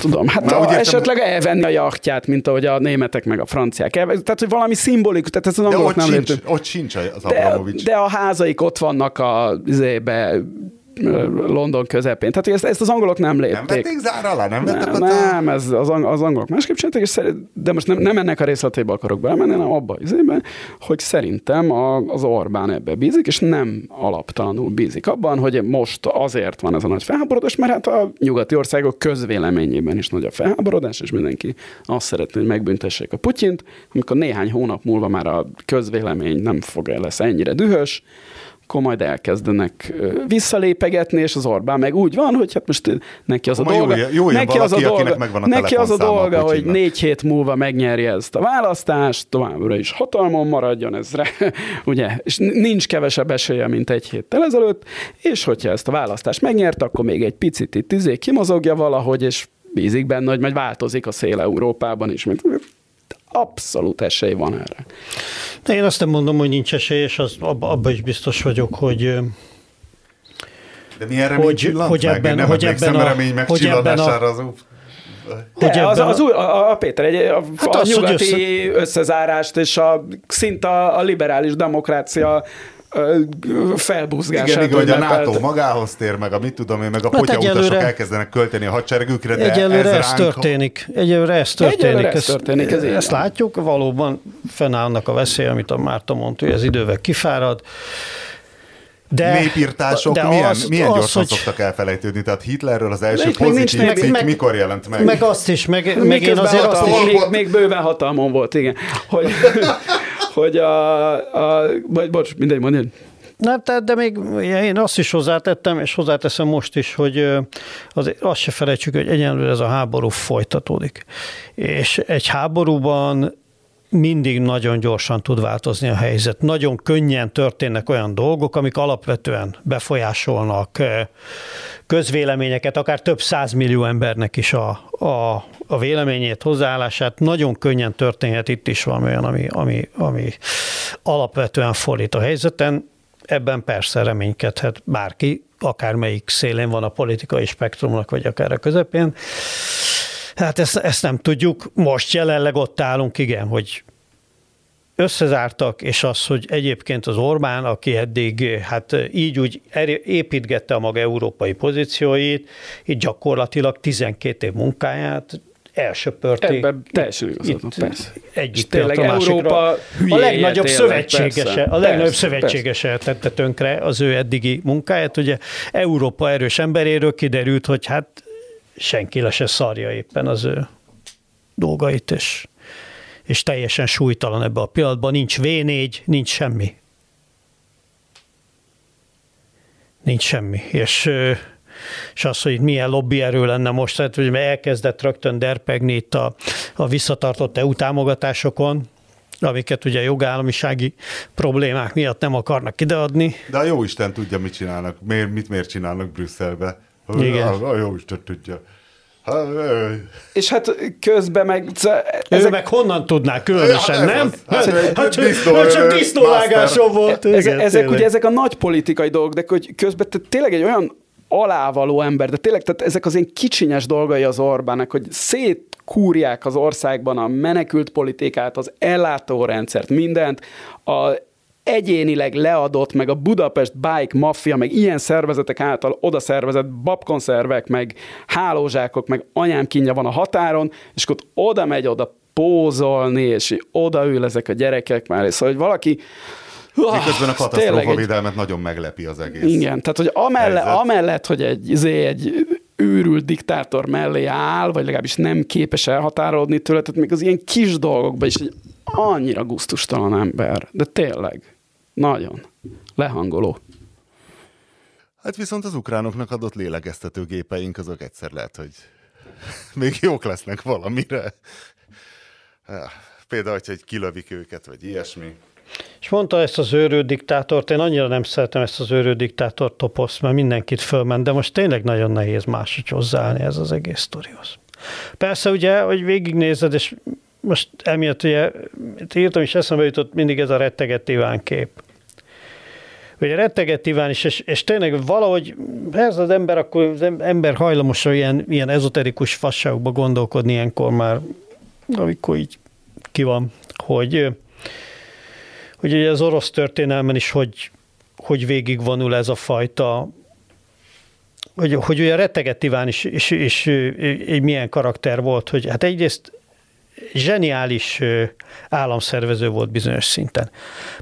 tudom, hát a, ugye esetleg elvenni a jachtját, mint ahogy a németek meg a franciák. Tehát, hogy valami szimbolikus, tehát ez az angolok nem sincs, Ott sincs az Abramovics. De, de a házaik ott vannak a zébe, London közepén. Tehát ezt, ezt az angolok nem lépték. Nem vették zára alá? Nem vettek Nem, nem ez az, az angolok másképp csináltak, és de most nem, nem ennek a részletébe akarok belemenni, hanem abba az évben, hogy szerintem a, az Orbán ebbe bízik, és nem alaptalanul bízik abban, hogy most azért van ez a nagy felháborodás, mert hát a nyugati országok közvéleményében is nagy a felháborodás, és mindenki azt szeretné, hogy megbüntessék a Putyint, amikor néhány hónap múlva már a közvélemény nem fog el lesz ennyire dühös, akkor majd elkezdenek visszalépegetni, és az Orbán meg úgy van, hogy hát most neki az a dolga, jó, jó neki az a dolga, a neki az a dolga hogy négy hét múlva megnyerje ezt a választást, továbbra is hatalmon maradjon ezre, ugye, és nincs kevesebb esélye, mint egy héttel ezelőtt, és hogyha ezt a választást megnyert, akkor még egy picit itt izé kimozogja valahogy, és bízik benne, hogy majd változik a szél Európában is, mint abszolút esély van erre. De én azt nem mondom, hogy nincs esély, és az, abban is biztos vagyok, hogy de milyen remény hogy, hogy ebben, meg? hogy ebben a, remény hogy ebben a, az hogy De, az, az, új, a, a Péter, egy, a, hát a az, nyugati össze... összezárást és a, szint a, a liberális demokrácia felbuzgását. Igen, igen, hogy a NATO magához tér, meg a mit tudom én, meg a hát potya utasok elkezdenek költeni a hadseregükre, de egyelőre ez, ez ránk... történik. Egyelőre ez történik. Egyelőre ez történik. Ez ezt látjuk, valóban fennállnak a veszély, amit a Márta mondta, hogy ez idővel kifárad. de, népírtások de milyen, az, milyen gyorsan hogy... szoktak elfelejtődni? Tehát Hitlerről az első még, pozitív még cikk meg, mikor jelent meg? Meg azt is, meg, meg én azért azt is... Még, még bőven hatalmon volt, igen. Hogy, hogy a, a... Vagy, bocs, mindegy, mondjad. Nem, tehát, de még én azt is hozzátettem, és hozzáteszem most is, hogy azért azt se felejtsük, hogy egyenlőre ez a háború folytatódik. És egy háborúban mindig nagyon gyorsan tud változni a helyzet. Nagyon könnyen történnek olyan dolgok, amik alapvetően befolyásolnak közvéleményeket, akár több százmillió embernek is a, a, a véleményét, hozzáállását. Nagyon könnyen történhet itt is valami olyan, ami, ami, ami alapvetően fordít a helyzeten. Ebben persze reménykedhet bárki, akármelyik szélén van a politikai spektrumnak, vagy akár a közepén. Hát ezt, ezt nem tudjuk. Most jelenleg ott állunk, igen, hogy összezártak, és az, hogy egyébként az Orbán, aki eddig hát így úgy építgette a maga európai pozícióit, így gyakorlatilag 12 év munkáját elsöpörték. Ebben teljesen persze. Egyik tényleg a Európa a legnagyobb szövetségese, persze, a legnagyobb persze, szövetségese persze. tette tönkre az ő eddigi munkáját. Ugye Európa erős emberéről kiderült, hogy hát senki le se szarja éppen az ő dolgait, és, és teljesen súlytalan ebbe a pillanatban. Nincs V4, nincs semmi. Nincs semmi. És, és az, hogy milyen lobby erő lenne most, tehát, hogy elkezdett rögtön derpegni itt a, a visszatartott EU támogatásokon, amiket ugye jogállamisági problémák miatt nem akarnak ideadni. De a jó Isten tudja, mit csinálnak, miért, mit miért csinálnak Brüsszelbe. Igen. A, a jó Isten tudja. Ha, és hát közben meg... Ezek... Ő meg honnan tudná különösen, ja, nem? Hát, hát, hát, hát csak disznóvágáson volt. Ezek, ezek ugye ezek a nagy politikai dolgok, de hogy közben te tényleg egy olyan alávaló ember, de tényleg tehát ezek az én kicsinyes dolgai az Orbának, hogy szétkúrják az országban a menekült politikát, az ellátórendszert, mindent, a egyénileg leadott, meg a Budapest Bike Mafia, meg ilyen szervezetek által oda szervezett babkonszervek, meg hálózsákok, meg anyám kínja van a határon, és akkor oda megy oda pózolni, és odaül ezek a gyerekek már, szóval, hogy valaki Miközben a katasztrófa védelmet nagyon meglepi az egész. Igen, tehát hogy amellett, amellett hogy egy, izé, egy őrült diktátor mellé áll, vagy legalábbis nem képes elhatárolódni tőle, tehát még az ilyen kis dolgokban is egy annyira guztustalan ember, de tényleg, nagyon lehangoló. Hát viszont az ukránoknak adott lélegeztető gépeink azok egyszer lehet, hogy még jók lesznek valamire. Például, hogy kilövik őket, vagy ilyesmi. És mondta ezt az őrő diktátort, én annyira nem szeretem ezt az őrő diktátor toposzt, mert mindenkit fölment, de most tényleg nagyon nehéz máshogy hozzáállni ez az egész sztorihoz. Persze ugye, hogy végignézed, és most emiatt ugye, írtam is eszembe jutott mindig ez a rettegett Iván kép. Ugye rettegett Iván is, és, és tényleg valahogy ez az ember, akkor az ember hajlamos ilyen, ilyen ezoterikus fasságokba gondolkodni ilyenkor már, amikor így ki van, hogy, hogy ugye az orosz történelmen is hogy, hogy végigvonul ez a fajta hogy, hogy ugye rettegett Iván is, és, és, és, és milyen karakter volt, hogy hát egyrészt zseniális államszervező volt bizonyos szinten.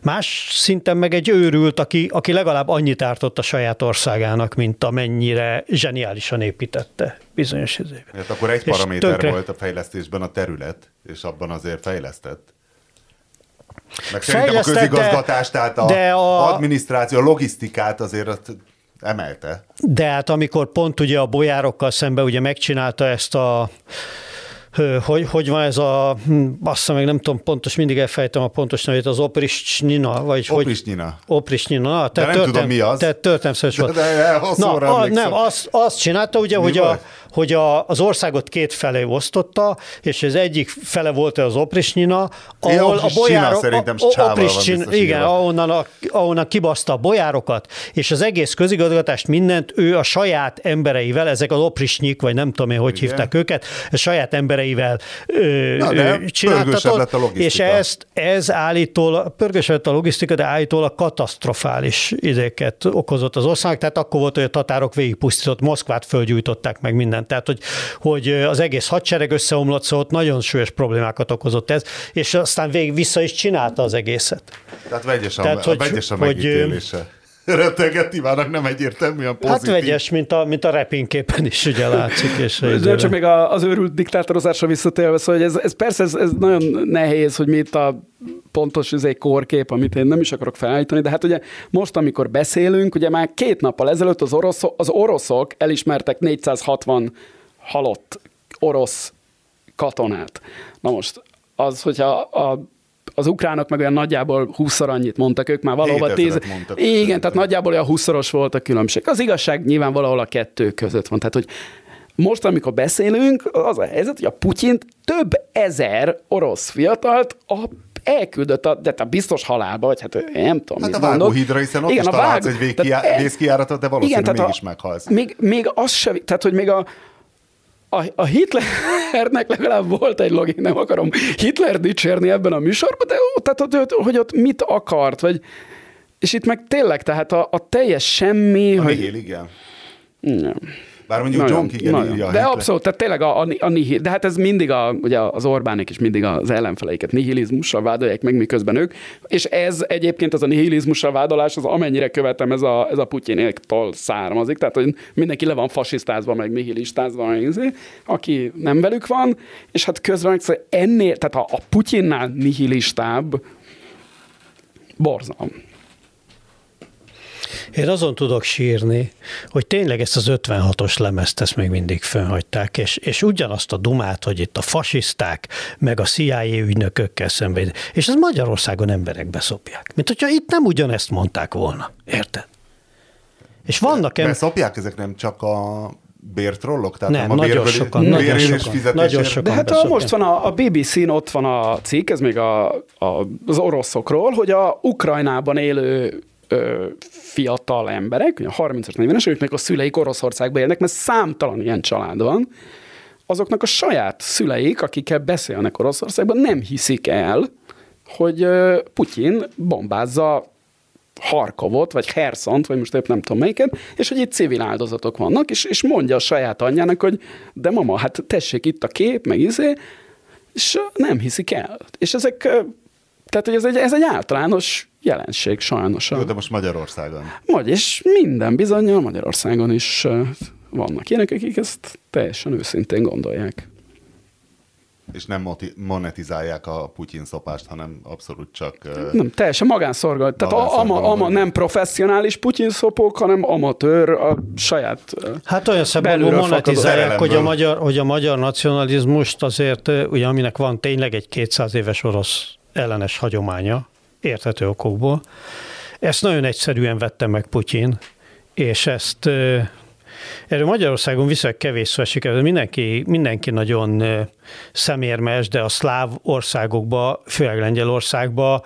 Más szinten meg egy őrült, aki, aki legalább annyit ártott a saját országának, mint amennyire zseniálisan építette bizonyos időben. Hát akkor egy paraméter tönkre... volt a fejlesztésben a terület, és abban azért fejlesztett. Meg szerintem a közigazgatást, tehát a, de a adminisztráció, a logisztikát azért emelte. De hát amikor pont ugye a bolyárokkal szembe ugye megcsinálta ezt a hogy, hogy van ez a, hm, bassza meg nem tudom pontos, mindig elfejtem a pontos nevét, az Oprisnyina, vagy Oprisnyina. hogy... Oprisnyina. Na, te nem tudom mi az. Te történelmszeres volt. De, de, de Na, a, nem, azt, azt csinálta ugye, mi hogy a, hogy a, az országot két felé osztotta, és az egyik fele volt az Oprisnyina, ahol a bolyárok... szerintem a, Oprisnyina, Igen, ahonnan, a, ahonnan kibaszta a bolyárokat, és az egész közigazgatást mindent ő a saját embereivel, ezek az Oprisnyik, vagy nem tudom én, hogy igen. hívták őket, a saját embereivel Na, de lett a és ezt, ez állítólag, pörgősebb lett a logisztika, de állítólag katasztrofális idéket okozott az ország, tehát akkor volt, hogy a tatárok végigpusztított Moszkvát, fölgyújtották meg mindent mindent. Tehát, hogy, hogy az egész hadsereg összeomlott, szóval nagyon súlyos problémákat okozott ez, és aztán végig vissza is csinálta az egészet. Tehát vegyes a, Tehát, hogy, vegyes a megítélése. retteget Ivának nem egyértelműen pozitív. Hát vegyes, mint a, mint a repinképen is ugye látszik. És De csak még az őrült diktátorozásra visszatérve, szóval ez, ez persze ez, ez nagyon nehéz, hogy mi itt a pontos egy kórkép, amit én nem is akarok felállítani, de hát ugye most, amikor beszélünk, ugye már két nappal ezelőtt az, oroszok, az oroszok elismertek 460 halott orosz katonát. Na most az, hogyha a az ukránok meg olyan nagyjából 20 annyit mondtak, ők már valahol 10. Mondtak, igen, szerintem. tehát nagyjából olyan 20 volt a különbség. Az igazság nyilván valahol a kettő között van. Tehát, hogy most, amikor beszélünk, az a helyzet, hogy a Putyint több ezer orosz fiatalt a elküldött a, de a biztos halálba, vagy hát nem tudom. Hát a vágóhídra, hiszen ott igen, is találsz vág... egy vészkiáratot, de valószínűleg igen, mégis a, meghalsz. Még, még az se, tehát hogy még a, a, a Hitlernek legalább volt egy logik, nem akarom Hitler dicsérni ebben a műsorban, de tehát, hogy, hogy ott mit akart, vagy, és itt meg tényleg, tehát a, a teljes semmi... A hogy... igen. Nem. Bár mondjuk nagyon, John Keegan nagyon. írja. De abszolút, tehát tényleg a, a, a nihil, de hát ez mindig a, ugye az Orbánik is mindig az ellenfeleiket nihilizmussal vádolják meg, miközben ők, és ez egyébként az a nihilizmussal vádolás, az amennyire követem, ez a, ez a Putyinéktól származik, tehát hogy mindenki le van fasisztázva, meg nihilistázva, meg izé, aki nem velük van, és hát közben szóval ennél, tehát a, a Putyinnál nihilistább borzalom. Én azon tudok sírni, hogy tényleg ezt az 56-os lemezt ezt még mindig fönhagyták, és, és ugyanazt a dumát, hogy itt a fasiszták, meg a CIA ügynökökkel szemben, és ez Magyarországon emberek beszopják. Mint hogyha itt nem ugyanezt mondták volna. Érted? És vannak... Em- Beszopják ezek nem csak a bértrollok? Tehát nem, nem a nagyon sokan, nagyon sokan, nagyon sokan. De hát a, most van a, a BBC-n ott van a cikk, ez még a, a, az oroszokról, hogy a Ukrajnában élő ö, fiatal emberek, 30-40-es, őknek a szüleik Oroszországban élnek, mert számtalan ilyen család van, azoknak a saját szüleik, akikkel beszélnek Oroszországban, nem hiszik el, hogy Putyin bombázza Harkovot, vagy Herszont, vagy most épp nem tudom melyiket, és hogy itt civil áldozatok vannak, és, és mondja a saját anyjának, hogy de mama, hát tessék itt a kép, meg izé, és nem hiszik el. És ezek, tehát hogy ez egy, ez egy általános jelenség sajnos. Jó, de most Magyarországon. Vagy, és minden bizonyal Magyarországon is vannak ilyenek, akik ezt teljesen őszintén gondolják. És nem monetizálják a Putyin szopást, hanem abszolút csak... Nem, teljesen magánszorgal. Tehát ama, ama nem professzionális Putyin szopók, hanem amatőr a saját Hát olyan szempontból monetizálják, hogy a, magyar, hogy a magyar nacionalizmust azért, ugye aminek van tényleg egy 200 éves orosz ellenes hagyománya, érthető okokból. Ezt nagyon egyszerűen vette meg Putyin, és ezt Erről Magyarországon viszonylag kevés szó esik, mindenki, mindenki nagyon szemérmes, de a szláv országokba, főleg Lengyelországba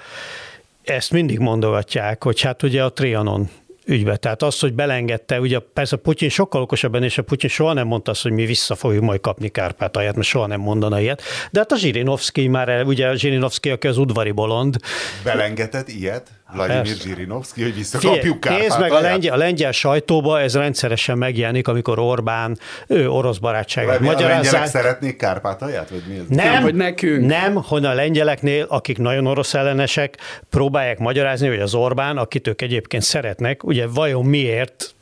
ezt mindig mondogatják, hogy hát ugye a Trianon ügybe. Tehát az, hogy belengedte, ugye persze Putyin sokkal okosabban, és a Putyin soha nem mondta azt, hogy mi vissza fogjuk majd kapni Kárpátalját, mert soha nem mondana ilyet. De hát a Zsirinovszki már, ugye a Zsirinovszki, aki az udvari bolond. Belengedett ilyet? Vladimir Zsirinovszki, hogy visszakapjuk Nézd meg, a lengyel, a lengyel sajtóba ez rendszeresen megjelenik, amikor Orbán ő orosz barátságát magyarázzák. A lengyelek szeretnék Kárpátalját? Vagy mi ez? Nem, nem, hogy nekünk. Nem, hogy a lengyeleknél, akik nagyon orosz ellenesek, próbálják magyarázni, hogy az Orbán, akit ők egyébként szeretnek, ugye vajon miért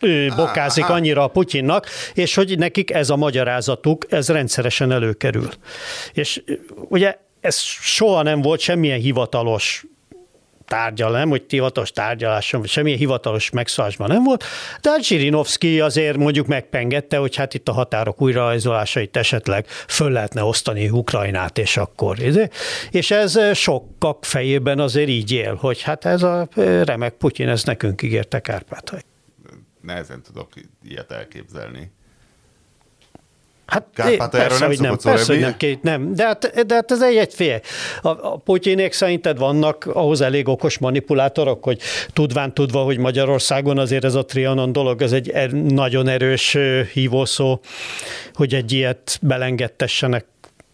ő bokázik annyira a Putyinnak, és hogy nekik ez a magyarázatuk, ez rendszeresen előkerül. És ugye ez soha nem volt semmilyen hivatalos tárgyal, nem, hogy hivatalos tárgyaláson, vagy semmilyen hivatalos megszólásban nem volt, de hát Zsirinovszki azért mondjuk megpengette, hogy hát itt a határok újrarajzolásait esetleg föl lehetne osztani Ukrajnát, és akkor. És ez sokak fejében azért így él, hogy hát ez a remek Putyin, ez nekünk ígérte Kárpátai. Nehezen tudok ilyet elképzelni. Hát persze, nem hogy nem, persze, hogy nem, két, nem. De hát, de hát ez egy, egy fél. A, a Putyinék szerinted vannak ahhoz elég okos manipulátorok, hogy tudván tudva, hogy Magyarországon azért ez a Trianon dolog, ez egy er, nagyon erős hívószó, hogy egy ilyet belengedtessenek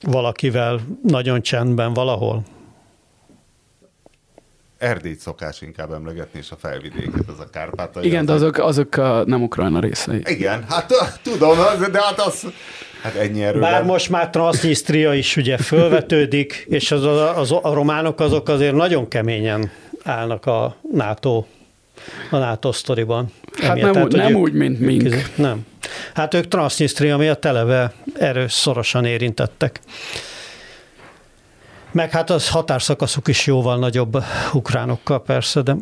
valakivel nagyon csendben valahol. Erdélyt szokás inkább emlegetni, és a felvidéket, az a Kárpátai. Igen, de azok, azok a nem Ukrajna részei. Igen, hát tudom, de hát az, hát ennyi erőben. Bár most már Transnistria is ugye fölvetődik, és az, az, a románok azok azért nagyon keményen állnak a NATO a NATO sztoriban. Hát Emiatt, nem, tehát, nem ők, úgy, mint mink. Nem. Hát ők Transnistria miatt televe erős szorosan érintettek. Meg hát az határszakaszuk is jóval nagyobb ukránokkal persze, de...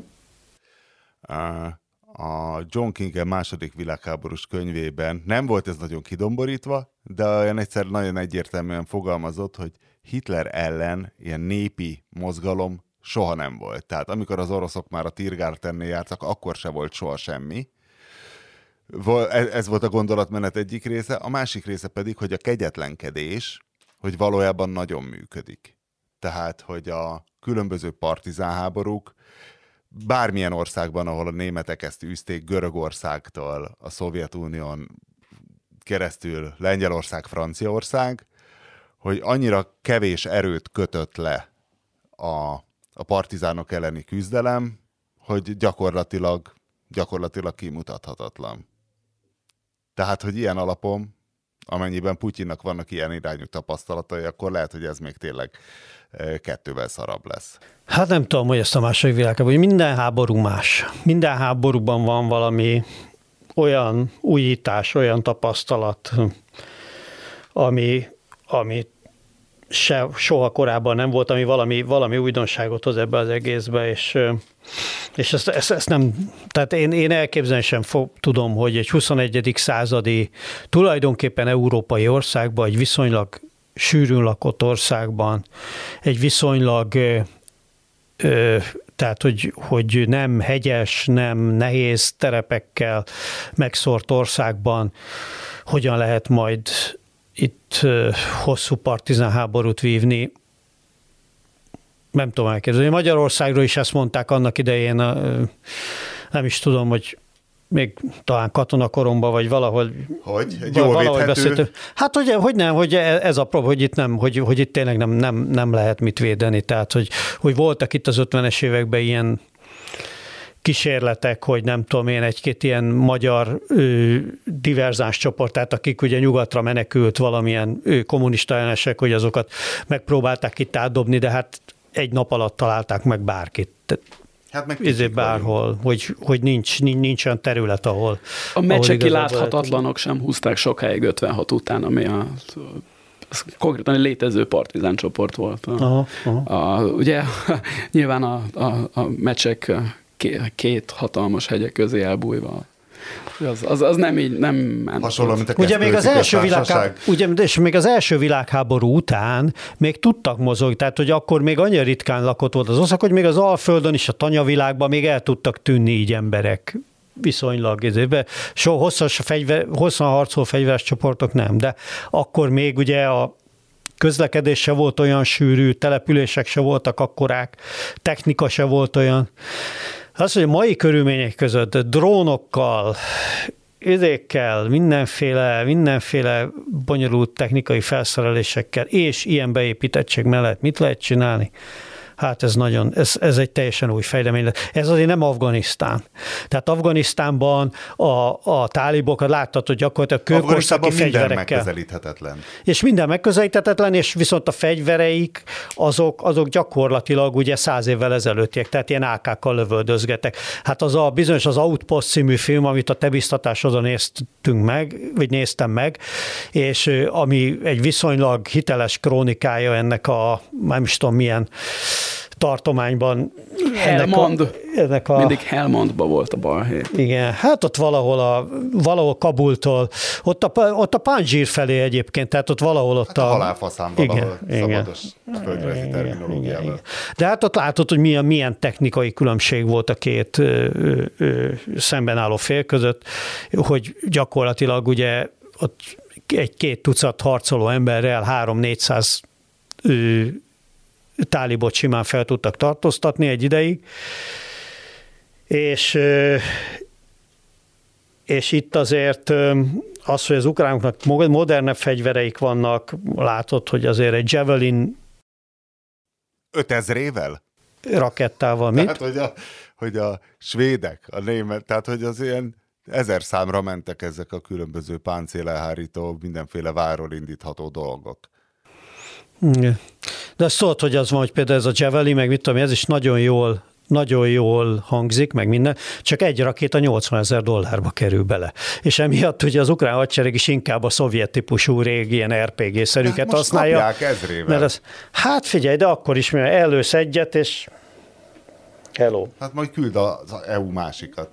A John King második világháborús könyvében nem volt ez nagyon kidomborítva, de olyan egyszer nagyon egyértelműen fogalmazott, hogy Hitler ellen ilyen népi mozgalom soha nem volt. Tehát amikor az oroszok már a Tirgártennél jártak, akkor se volt soha semmi. E- ez volt a gondolatmenet egyik része, a másik része pedig, hogy a kegyetlenkedés, hogy valójában nagyon működik. Tehát, hogy a különböző partizánháborúk bármilyen országban, ahol a németek ezt űzték, Görögországtól, a Szovjetunión keresztül Lengyelország, Franciaország, hogy annyira kevés erőt kötött le a a partizánok elleni küzdelem, hogy gyakorlatilag, gyakorlatilag kimutathatatlan. Tehát, hogy ilyen alapon, amennyiben Putyinnak vannak ilyen irányú tapasztalatai, akkor lehet, hogy ez még tényleg kettővel szarabb lesz. Hát nem tudom, hogy ezt a második világban, hogy minden háború más. Minden háborúban van valami olyan újítás, olyan tapasztalat, ami, ami se, soha korábban nem volt, ami valami, valami újdonságot hoz ebbe az egészbe, és, és ezt, ezt, ezt nem, tehát én, én elképzelni sem fog, tudom, hogy egy 21. századi, tulajdonképpen európai országban, egy viszonylag sűrűn lakott országban, egy viszonylag ö, tehát hogy, hogy nem hegyes, nem nehéz terepekkel megszórt országban hogyan lehet majd itt hosszú partizán háborút vívni, nem tudom elképzelni. Magyarországról is ezt mondták annak idején, nem is tudom, hogy még talán katonakoromban, vagy valahol. Hogy? Egy jól valahogy beszéltünk. Hát hogy, hogy nem, hogy ez a prób, hogy itt nem, hogy, hogy itt tényleg nem, nem, nem lehet mit védeni. Tehát, hogy, hogy voltak itt az 50-es években ilyen kísérletek, hogy nem tudom én, egy-két ilyen magyar ö, diverzáns csoport, tehát akik ugye nyugatra menekült valamilyen ő, kommunista ellenesek, hogy azokat megpróbálták itt átdobni, de hát egy nap alatt találták meg bárkit. Hát meg Ezért bárhol, hogy, hogy nincs, nincs, nincs olyan terület, ahol... A meccseki láthatatlanok sem húzták sokáig 56 után, ami a az konkrétan egy létező partizán csoport volt. Aha, aha. A, ugye nyilván a, a, a meccsek két hatalmas hegyek közé elbújva. Az, az, az nem így, nem ment. Hasonló, mint a ugye még az, első világháború, ugye, és még az első világháború után még tudtak mozogni, tehát hogy akkor még annyira ritkán lakott volt az ország, hogy még az Alföldön is, a tanyavilágban még el tudtak tűnni így emberek viszonylag ezébe. So hosszas fegyver, hosszan harcoló fegyveres csoportok nem, de akkor még ugye a közlekedés se volt olyan sűrű, települések se voltak akkorák, technika se volt olyan. Az, hogy mai körülmények között drónokkal, üzékkel, mindenféle, mindenféle bonyolult technikai felszerelésekkel és ilyen beépítettség mellett mit lehet csinálni? Hát ez nagyon, ez, ez egy teljesen új fejlemény. Ez azért nem Afganisztán. Tehát Afganisztánban a, a tálibokat láttad, hogy gyakorlatilag kőkorszaki fegyverekkel. minden megközelíthetetlen. És minden megközelíthetetlen, és viszont a fegyvereik azok, azok gyakorlatilag ugye száz évvel ezelőttiek, tehát ilyen AK-kkal lövöldözgetek. Hát az a bizonyos az Outpost című film, amit a te biztatásodon néztünk meg, vagy néztem meg, és ami egy viszonylag hiteles krónikája ennek a, nem is tudom milyen tartományban. Helmand. Ennek a, ennek a, Mindig Helmandba volt a balhé. Igen, hát ott valahol, a, valahol Kabultól, ott a, ott a Panzsír felé egyébként, tehát ott valahol ott hát a... a halálfaszán valahol igen, szabados földrajzi terminológiával. Igen, De hát ott látod, hogy milyen, milyen technikai különbség volt a két ö, ö, ö, szemben álló fél között, hogy gyakorlatilag ugye ott egy-két tucat harcoló emberrel három-négyszáz tálibot simán fel tudtak tartóztatni egy ideig, és, és itt azért az, hogy az ukránoknak modernebb fegyvereik vannak, látod, hogy azért egy Javelin 5000-ével? Rakettával, mit? Tehát, hogy a, hogy a svédek, a német, tehát, hogy az ilyen ezer számra mentek ezek a különböző páncélelhárító, mindenféle váról indítható dolgok. Igen. De azt tudod, hogy az van, hogy például ez a Javelin, meg mit tudom, ez is nagyon jól nagyon jól hangzik, meg minden, csak egy rakéta 80 ezer dollárba kerül bele. És emiatt ugye az ukrán hadsereg is inkább a szovjet típusú régi ilyen RPG-szerűket Hát használja. ezrével. Mert az, hát figyelj, de akkor is mivel elősz egyet, és hello. Hát majd küld az EU másikat.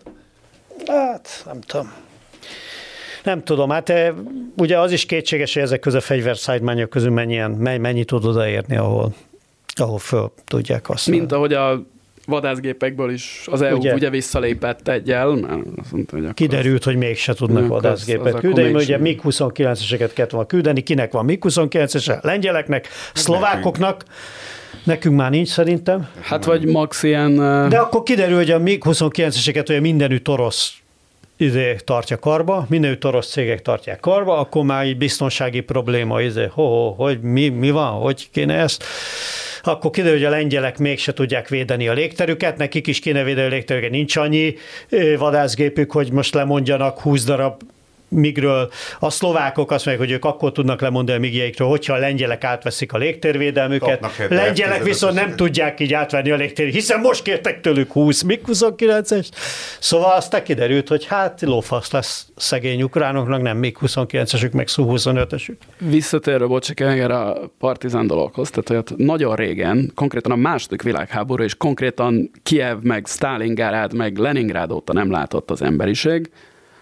Hát, nem tudom. Nem tudom, hát eh, ugye az is kétséges, hogy ezek közül a fegyverszállítmányok közül mennyien, mennyi, tud odaérni, ahol, ahol föl tudják használni. Mint ahogy a vadászgépekből is az EU Ugye? ugye, visszalépett egyel, mert azt mondta, hogy akkor Kiderült, hogy mégse tudnak az- vadászgépet az küldeni, mert ugye mégsem. MiG-29-eseket kellett volna küldeni, kinek van MiG-29-es? Lengyeleknek, szlovákoknak, nekünk már nincs szerintem. Hát vagy max ilyen... De De... akkor kiderül, hogy a MiG-29-eseket ugye mindenütt orosz izé, tartja karba, mindenütt orosz cégek tartják karba, akkor már így biztonsági probléma, izé, ho, ho, hogy mi, mi van, hogy kéne ezt. Akkor kiderül, hogy a lengyelek mégse tudják védeni a légterüket, nekik is kéne védeni a légterüket, nincs annyi vadászgépük, hogy most lemondjanak 20 darab migről. A szlovákok azt mondják, hogy ők akkor tudnak lemondani a migjeikről, hogyha a lengyelek átveszik a légtérvédelmüket. Lengyelek F-15-ös viszont nem tudják így átvenni a légtér, hiszen most kértek tőlük 20 MiG-29-es. Szóval aztán kiderült, hogy hát lófasz lesz szegény ukránoknak, nem MiG-29-esük, meg Su-25-esük. Visszatérve, bocsánat, erre a partizán dologhoz, tehát hogy ott nagyon régen, konkrétan a második világháború, és konkrétan Kiev, meg Stalingárád, meg Leningrád óta nem látott az emberiség,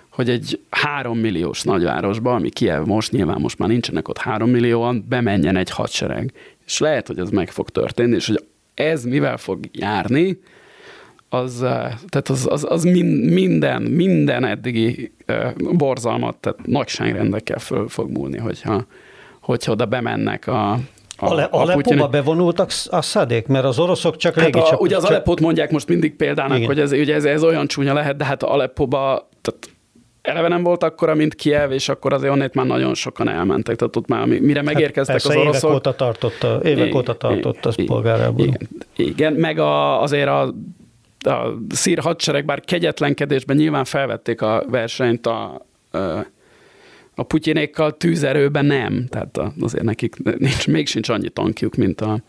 hogy egy három milliós nagyvárosba, ami Kiev most, nyilván most már nincsenek ott három millióan, bemenjen egy hadsereg. És lehet, hogy ez meg fog történni, és hogy ez mivel fog járni, az, eh, tehát az, az, az min- minden, minden eddigi borzalmat, tehát nagyságrendekkel föl fog múlni, hogyha, hogyha oda bemennek a, a, A, Le- a Lepóba bevonultak sz- a szadék, mert az oroszok csak Hát a, légicsap- ugye az csak- Aleppót mondják most mindig példának, Igen. hogy ez, ugye ez, ez olyan csúnya lehet, de hát Aleppóba, tehát eleve nem volt akkora, mint Kiev, és akkor azért onnét már nagyon sokan elmentek. Tehát ott már mi- mire megérkeztek Hát Persze, az évek oroszok. óta tartott, a, évek óta tartott az polgárából. Igen, igen, meg a, azért a, a szír hadsereg, bár kegyetlenkedésben nyilván felvették a versenyt a, a, putyinékkal, tűzerőben nem. Tehát azért nekik nincs, még sincs annyi tankjuk, mint a,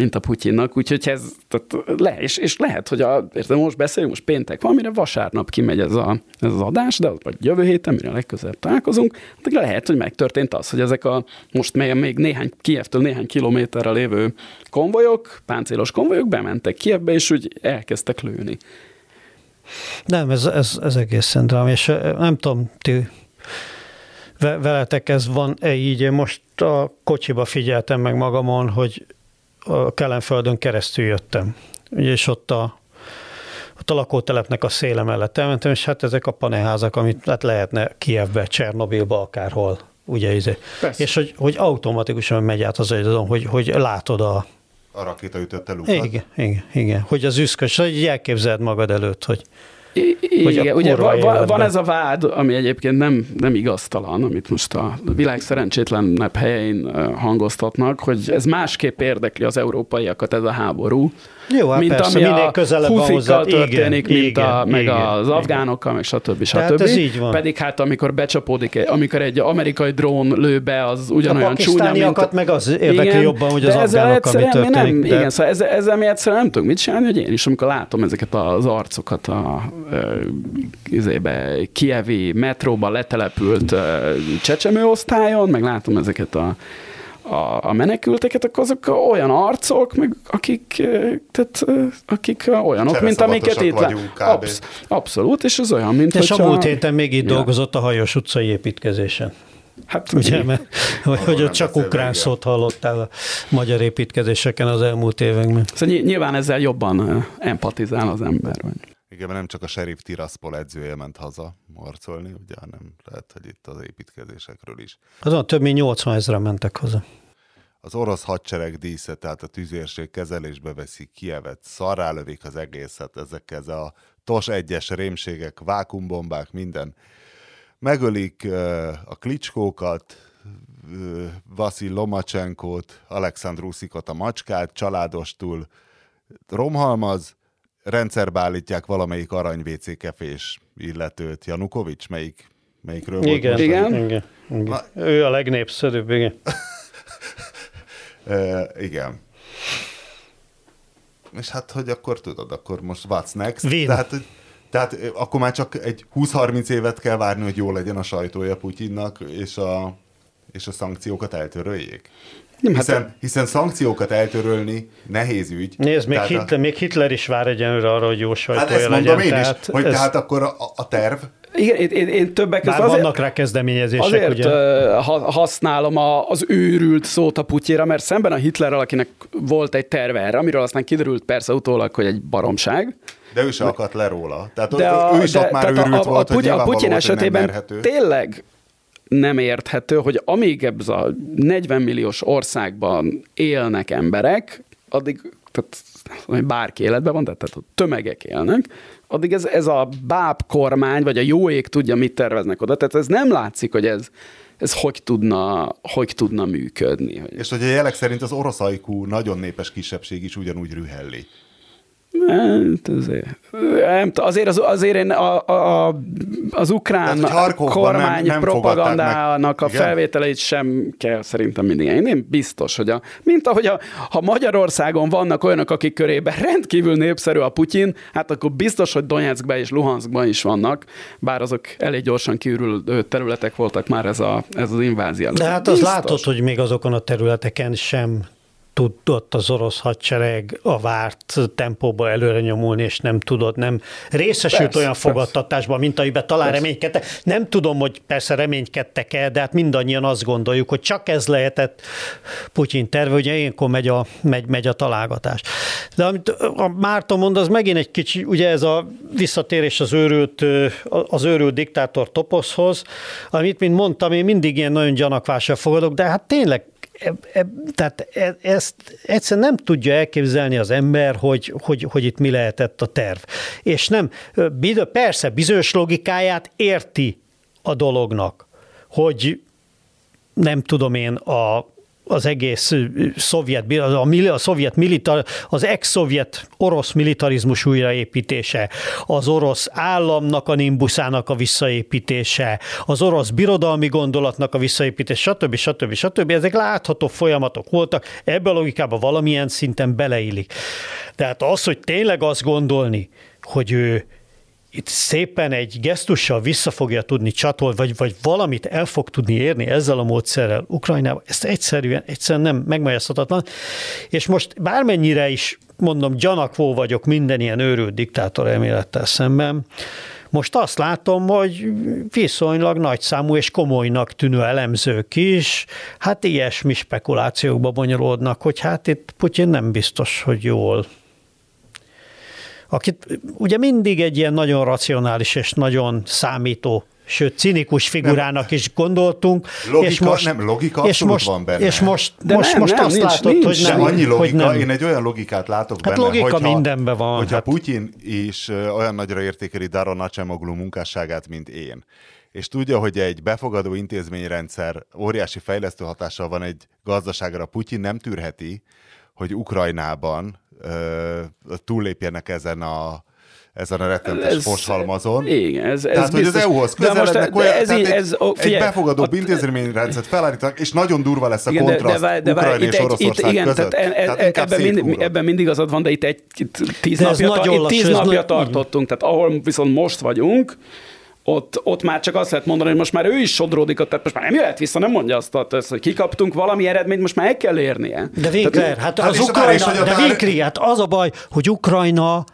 mint a Putyinnak, úgyhogy ez tehát le, és, és lehet, hogy a, érted, most beszélünk, most péntek van, mire vasárnap kimegy ez, a, ez az adás, de vagy jövő héten, mire legközelebb találkozunk, de lehet, hogy megtörtént az, hogy ezek a most még, még néhány Kievtől néhány kilométerre lévő konvojok, páncélos konvojok bementek Kievbe, és úgy elkezdtek lőni. Nem, ez, ez, ez egészen dráma, és nem tudom, ti ve- veletek ez van-e így, én most a kocsiba figyeltem meg magamon, hogy a Kelenföldön keresztül jöttem, Ugye, és ott a, ott a lakótelepnek a széle mellett elmentem, és hát ezek a panelházak, amit hát lehetne Kievbe, Csernobilba, akárhol, ugye, izé. Persze. és hogy, hogy automatikusan megy át az agyadon, hogy, hogy látod a, A rakéta ütötte lukat. igen, igen, igen, hogy az üszkös, hogy elképzeled magad előtt, hogy igen, ugye kurva va- va- életben. van ez a vád, ami egyébként nem, nem igaztalan, amit most a világ szerencsétlenebb helyein ö, hangoztatnak, hogy ez másképp érdekli az európaiakat ez a háború, Jó, hát mint persze, ami minél a huszikkal hozzá. Igen, történik, mint a, igen, meg igen, az igen. afgánokkal, meg stb. Tehát stb. ez így van. Pedig hát amikor becsapódik, amikor egy amerikai drón lő be, az A ugyanolyan csúnya, mint... meg az érdekli Igen, jobban, hogy az ezzel afgánok, ami egyszerűen mi történik. Nem, de- Igen, szóval ezzel, ezzel mi egyszerűen nem tudunk mit csinálni, hogy én is, amikor látom ezeket az arcokat a izébe, kievi metróba letelepült csecsemőosztályon, meg látom ezeket a a, a menekülteket, akkor azok olyan arcok, meg akik, tehát, akik olyanok, mint amiket itt vagyunk. Absz- abszolút, és ez olyan, mint És a múlt héten még itt Ja. dolgozott a hajós utcai építkezésen. Hát, Ugye, mert, hogy, hogy ott csak ukrán igen. szót hallottál a magyar építkezéseken az elmúlt években. Szóval ny- nyilván ezzel jobban empatizál az ember. Vagy. Mert nem csak a sheriff Tiraspol edzője ment haza marcolni, ugye, hanem lehet, hogy itt az építkezésekről is. Azon több mint 80 ezeren mentek haza. Az orosz hadsereg dísze, tehát a tüzérség kezelésbe veszi Kievet, szarrá lövik az egészet, ezek ez a TOS egyes rémségek, vákumbombák, minden. Megölik ö, a klicskókat, ö, Vasil Lomacsenkót, Alexandr Uszikot a macskát, családostul romhalmaz, rendszerbe állítják valamelyik arany WC kefés illetőt. Janukovics, melyik, melyikről volt Igen, most? Igen. igen, igen. Ő a legnépszerűbb, igen. Ö, igen. és hát, hogy akkor tudod, akkor most what's next? Win. Tehát, tehát akkor már csak egy 20-30 évet kell várni, hogy jó legyen a sajtója Putyinnak, és a, és a szankciókat eltöröljék. Nem, hát hiszen, hiszen szankciókat eltörölni nehéz ügy. Nézd, még Hitler, a... még Hitler is vár egyenlőre arra, hogy jó sajtója hát ezt legyen. én tehát is, hogy ez... tehát akkor a, a terv igen, én, én, én többek között azért, vannak rá kezdeményezések, azért ugye? használom a, az őrült szót a Putyira, mert szemben a Hitlerrel, akinek volt egy terve erre, amiről aztán kiderült persze utólag, hogy egy baromság. De ő se akadt le róla. Tehát de a, ő is de, ott már őrült a, a, volt, a, hogy a Putyin esetében tényleg nem érthető, hogy amíg ez a 40 milliós országban élnek emberek, addig, tehát bárki életben van, tehát a tömegek élnek, addig ez, ez a báb kormány, vagy a jó ég tudja, mit terveznek oda. Tehát ez nem látszik, hogy ez, ez hogy tudna, hogy tudna működni. És hogy a jelek szerint az orosz ajkú nagyon népes kisebbség is ugyanúgy rühelli. Hát azért, azért, az, azért én a, a, az ukrán Tehát, kormány nem, nem propagandának a Igen? felvételeit sem kell szerintem mindig. Én nem biztos, hogy a, mint ahogy a, ha Magyarországon vannak olyanok, akik körében rendkívül népszerű a Putyin, hát akkor biztos, hogy Donetskben és Luhanskban is vannak, bár azok elég gyorsan kiürülő területek voltak már ez, a, ez az invázió. De hát az látod, hogy még azokon a területeken sem tudott az orosz hadsereg a várt tempóba előre nyomulni, és nem tudott, nem részesült persze, olyan fogadtatásban, mint amiben talán persze. reménykedtek. Nem tudom, hogy persze reménykedtek el, de hát mindannyian azt gondoljuk, hogy csak ez lehetett Putyin terve, ugye ilyenkor megy a, megy, megy a találgatás. De amit a Márton mond, az megint egy kicsi, ugye ez a visszatérés az őrült, az őrült diktátor toposzhoz, amit, mint mondtam, én mindig ilyen nagyon gyanakvással fogadok, de hát tényleg e, e, tehát e, ezt egyszerűen nem tudja elképzelni az ember, hogy, hogy, hogy itt mi lehetett a terv. És nem, persze bizonyos logikáját érti a dolognak, hogy nem tudom én, a, az egész szovjet, a, a szovjet militar, az ex-szovjet orosz militarizmus újraépítése, az orosz államnak a nimbuszának a visszaépítése, az orosz birodalmi gondolatnak a visszaépítése, stb. stb. stb. Ezek látható folyamatok voltak, ebbe a logikába valamilyen szinten beleillik. Tehát az, hogy tényleg azt gondolni, hogy ő itt szépen egy gesztussal vissza fogja tudni csatolni, vagy, vagy valamit el fog tudni érni ezzel a módszerrel Ukrajnába, ezt egyszerűen, egyszerűen nem megmagyarázhatatlan. És most bármennyire is, mondom, gyanakvó vagyok minden ilyen őrült diktátor elmélettel szemben, most azt látom, hogy viszonylag nagyszámú és komolynak tűnő elemzők is, hát ilyesmi spekulációkba bonyolódnak, hogy hát itt Putyin nem biztos, hogy jól akit ugye mindig egy ilyen nagyon racionális és nagyon számító sőt, cinikus figurának nem. is gondoltunk. Logika, és most, nem, logika és most, van benne. És most, De most, nem, most nem, azt nincs, látod, nincs. hogy nem. annyi logika, hogy nem. én egy olyan logikát látok hát benne, logika hogyha, mindenben van. Hogyha hát. Putyin is olyan nagyra értékeli Daron Acemoglu munkásságát, mint én, és tudja, hogy egy befogadó intézményrendszer óriási fejlesztő hatással van egy gazdaságra, Putyin nem tűrheti, hogy Ukrajnában ö, túllépjenek ezen a ezen a rettentes ez, foshalmazon. Igen, ez, ez Tehát, biztos. hogy az EU-hoz közelednek olyan, ez, tehát ez, egy, egy befogadóbb intézményrendszert felállítanak, és nagyon durva lesz a igen, kontraszt de, de, de, Ukrajna és Oroszország itt, igen, között. Tehát, en, tehát ebben, mind, ebben mindig igazad van, de itt egy itt tíz de napja, ta, itt tíz napja tartottunk, tehát ahol viszont most vagyunk, ott, ott már csak azt lehet mondani, hogy most már ő is sodródik, tehát most már nem jöhet vissza, nem mondja azt, hogy kikaptunk valami eredményt, most már el kell érnie. De Winkler, hát az, az Ukrajna, de Winkler, hát az a baj, hogy Ukrajna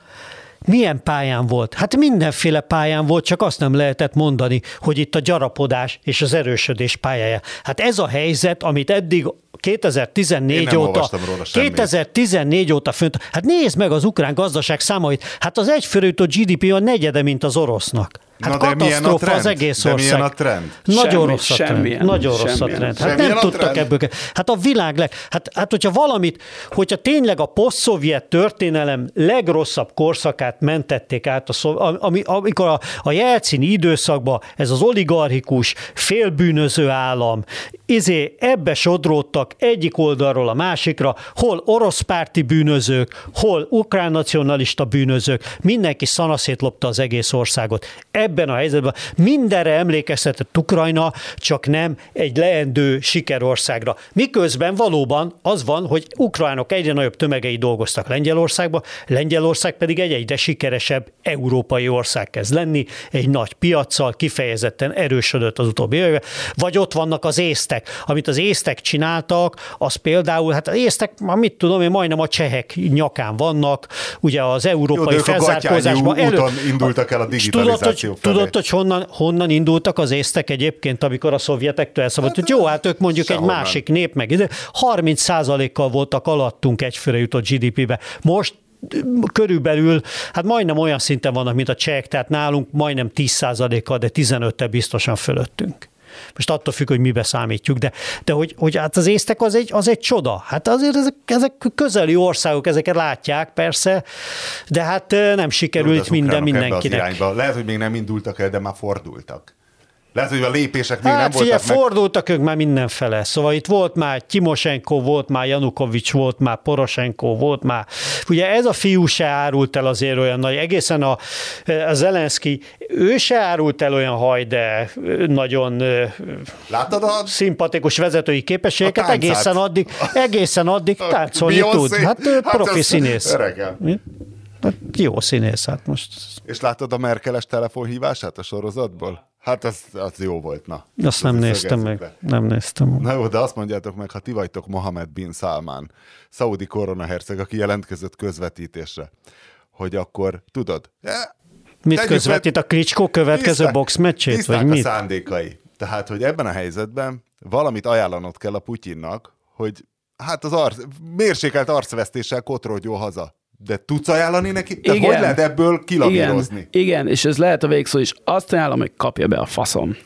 milyen pályán volt? Hát mindenféle pályán volt, csak azt nem lehetett mondani, hogy itt a gyarapodás és az erősödés pályája. Hát ez a helyzet, amit eddig 2014 óta, 2014 óta fönt, hát nézd meg az ukrán gazdaság számait, hát az egyfőrőtő GDP a negyede, mint az orosznak. Hát Na de milyen a trend? az egész ország. De milyen a trend? Nagyon semmi, rossz a trend. Semmilyen, Nagyon rossz a trend. Hát nem tudtak trend? ebből. Hát a világ leg... Hát, hát hogyha valamit, hogyha tényleg a poszt történelem legrosszabb korszakát mentették át, a szov... ami, amikor a, a jelcini időszakban ez az oligarchikus, félbűnöző állam, izé ebbe sodródtak egyik oldalról a másikra, hol orosz párti bűnözők, hol ukrán nacionalista bűnözők, mindenki szanaszét lopta az egész országot ebben a helyzetben mindenre emlékeztetett Ukrajna, csak nem egy leendő sikerországra. Miközben valóban az van, hogy ukránok egyre nagyobb tömegei dolgoztak Lengyelországba, Lengyelország pedig egy egyre sikeresebb európai ország kezd lenni, egy nagy piaccal kifejezetten erősödött az utóbbi években. Vagy ott vannak az észtek. Amit az észtek csináltak, az például, hát az észtek, mit tudom én, majdnem a csehek nyakán vannak, ugye az európai Jó, felzárkózásban. Elő... indultak el a digitalizáció tudod, hogy, tudod, hogy honnan, honnan indultak az észtek egyébként, amikor a szovjetektől elszabadult? Hát, Jó, hát ők mondjuk egy másik nép meg. 30 kal voltak alattunk egyfőre jutott GDP-be. Most körülbelül, hát majdnem olyan szinten vannak, mint a csehek, tehát nálunk majdnem 10%-kal, de 15-tel biztosan fölöttünk. Most attól függ, hogy mibe számítjuk, de, de hogy, hogy hát az észtek az egy, az egy csoda. Hát azért ezek, ezek közeli országok, ezeket látják persze, de hát nem sikerült Jó, minden mindenkinek. Lehet, hogy még nem indultak el, de már fordultak. Lehet, hogy a lépések még hát, nem figyelj, voltak meg... fordultak ők már mindenfele. Szóval itt volt már Timosenko, volt már Janukovics, volt már Poroshenko, volt már... Ugye ez a fiú se árult el azért olyan nagy, egészen a, a Zelenszky, ő se árult el olyan haj, de nagyon Láttad a... szimpatikus vezetői képességeket, egészen addig, egészen addig táncolni tud. Hát, hát profi színész. Hát jó színész, hát most. És láttad a Merkeles telefonhívását a sorozatból? Hát az, az jó volt, na. Azt nem néztem meg. Le. Nem néztem meg. Na jó, de azt mondjátok meg, ha ti vagytok Mohamed bin Salman, szaudi koronaherceg, aki jelentkezett közvetítésre, hogy akkor tudod, Mit közvetít? A Klitschko következő tiszták, boxmeccsét? Vagy mit? a szándékai. Tehát, hogy ebben a helyzetben valamit ajánlanod kell a Putyinnak, hogy hát az arc, mérsékelt arcvesztéssel kotrodjon haza. De tudsz ajánlani neki? De hogy lehet ebből kilavírozni? Igen, igen, és ez lehet a végszó is. Azt ajánlom, hogy kapja be a faszom.